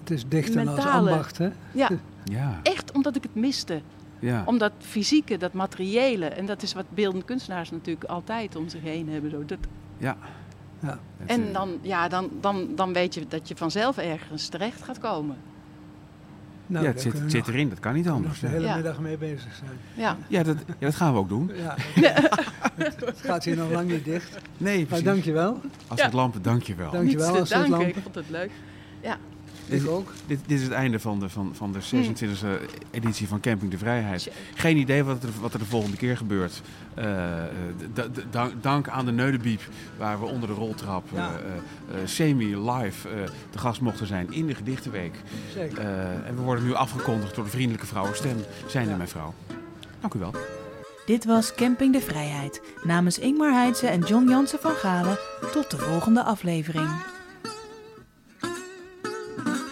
Het is dichten als mentale- ambacht, hè? Ja, Ja. echt omdat ik het miste. Ja. Om dat fysieke, dat materiële. En dat is wat beeldende kunstenaars natuurlijk altijd om zich heen hebben. Zo. Dat, ja. Ja. En eh, dan, ja, dan, dan, dan weet je dat je vanzelf ergens terecht gaat komen. Nou, ja, het zit, zit erin, dat kan niet anders. de hele Ja. middag mee bezig zijn. Ja. ja, dat, ja, dat gaan we ook doen. Ja, het gaat hier nog lang niet dicht. Nee, Maar precies. dankjewel. Als Ja. het lampen, dankjewel. Dank- Dankjewel, Niets als het lampen. Ik vond het leuk. Ja. Ik ook. Dit, dit is het einde van de, van, van de 26e editie van Camping de Vrijheid. Geen idee wat er, wat er de volgende keer gebeurt. Eh, d- dank, dank aan de Neudebiep, waar we onder de roltrap eh, Ja. eh, eh, semi-live eh, te gast mochten zijn in de Gedichtenweek. Zeker. Eh, en we worden nu afgekondigd door de vriendelijke vrouwenstem. Zijn er Ja. mijn vrouw. Dank u wel. Dit was Camping de Vrijheid. Namens Ingmar Heidse en John Jansen van Galen. Tot de volgende aflevering. Mm-hmm.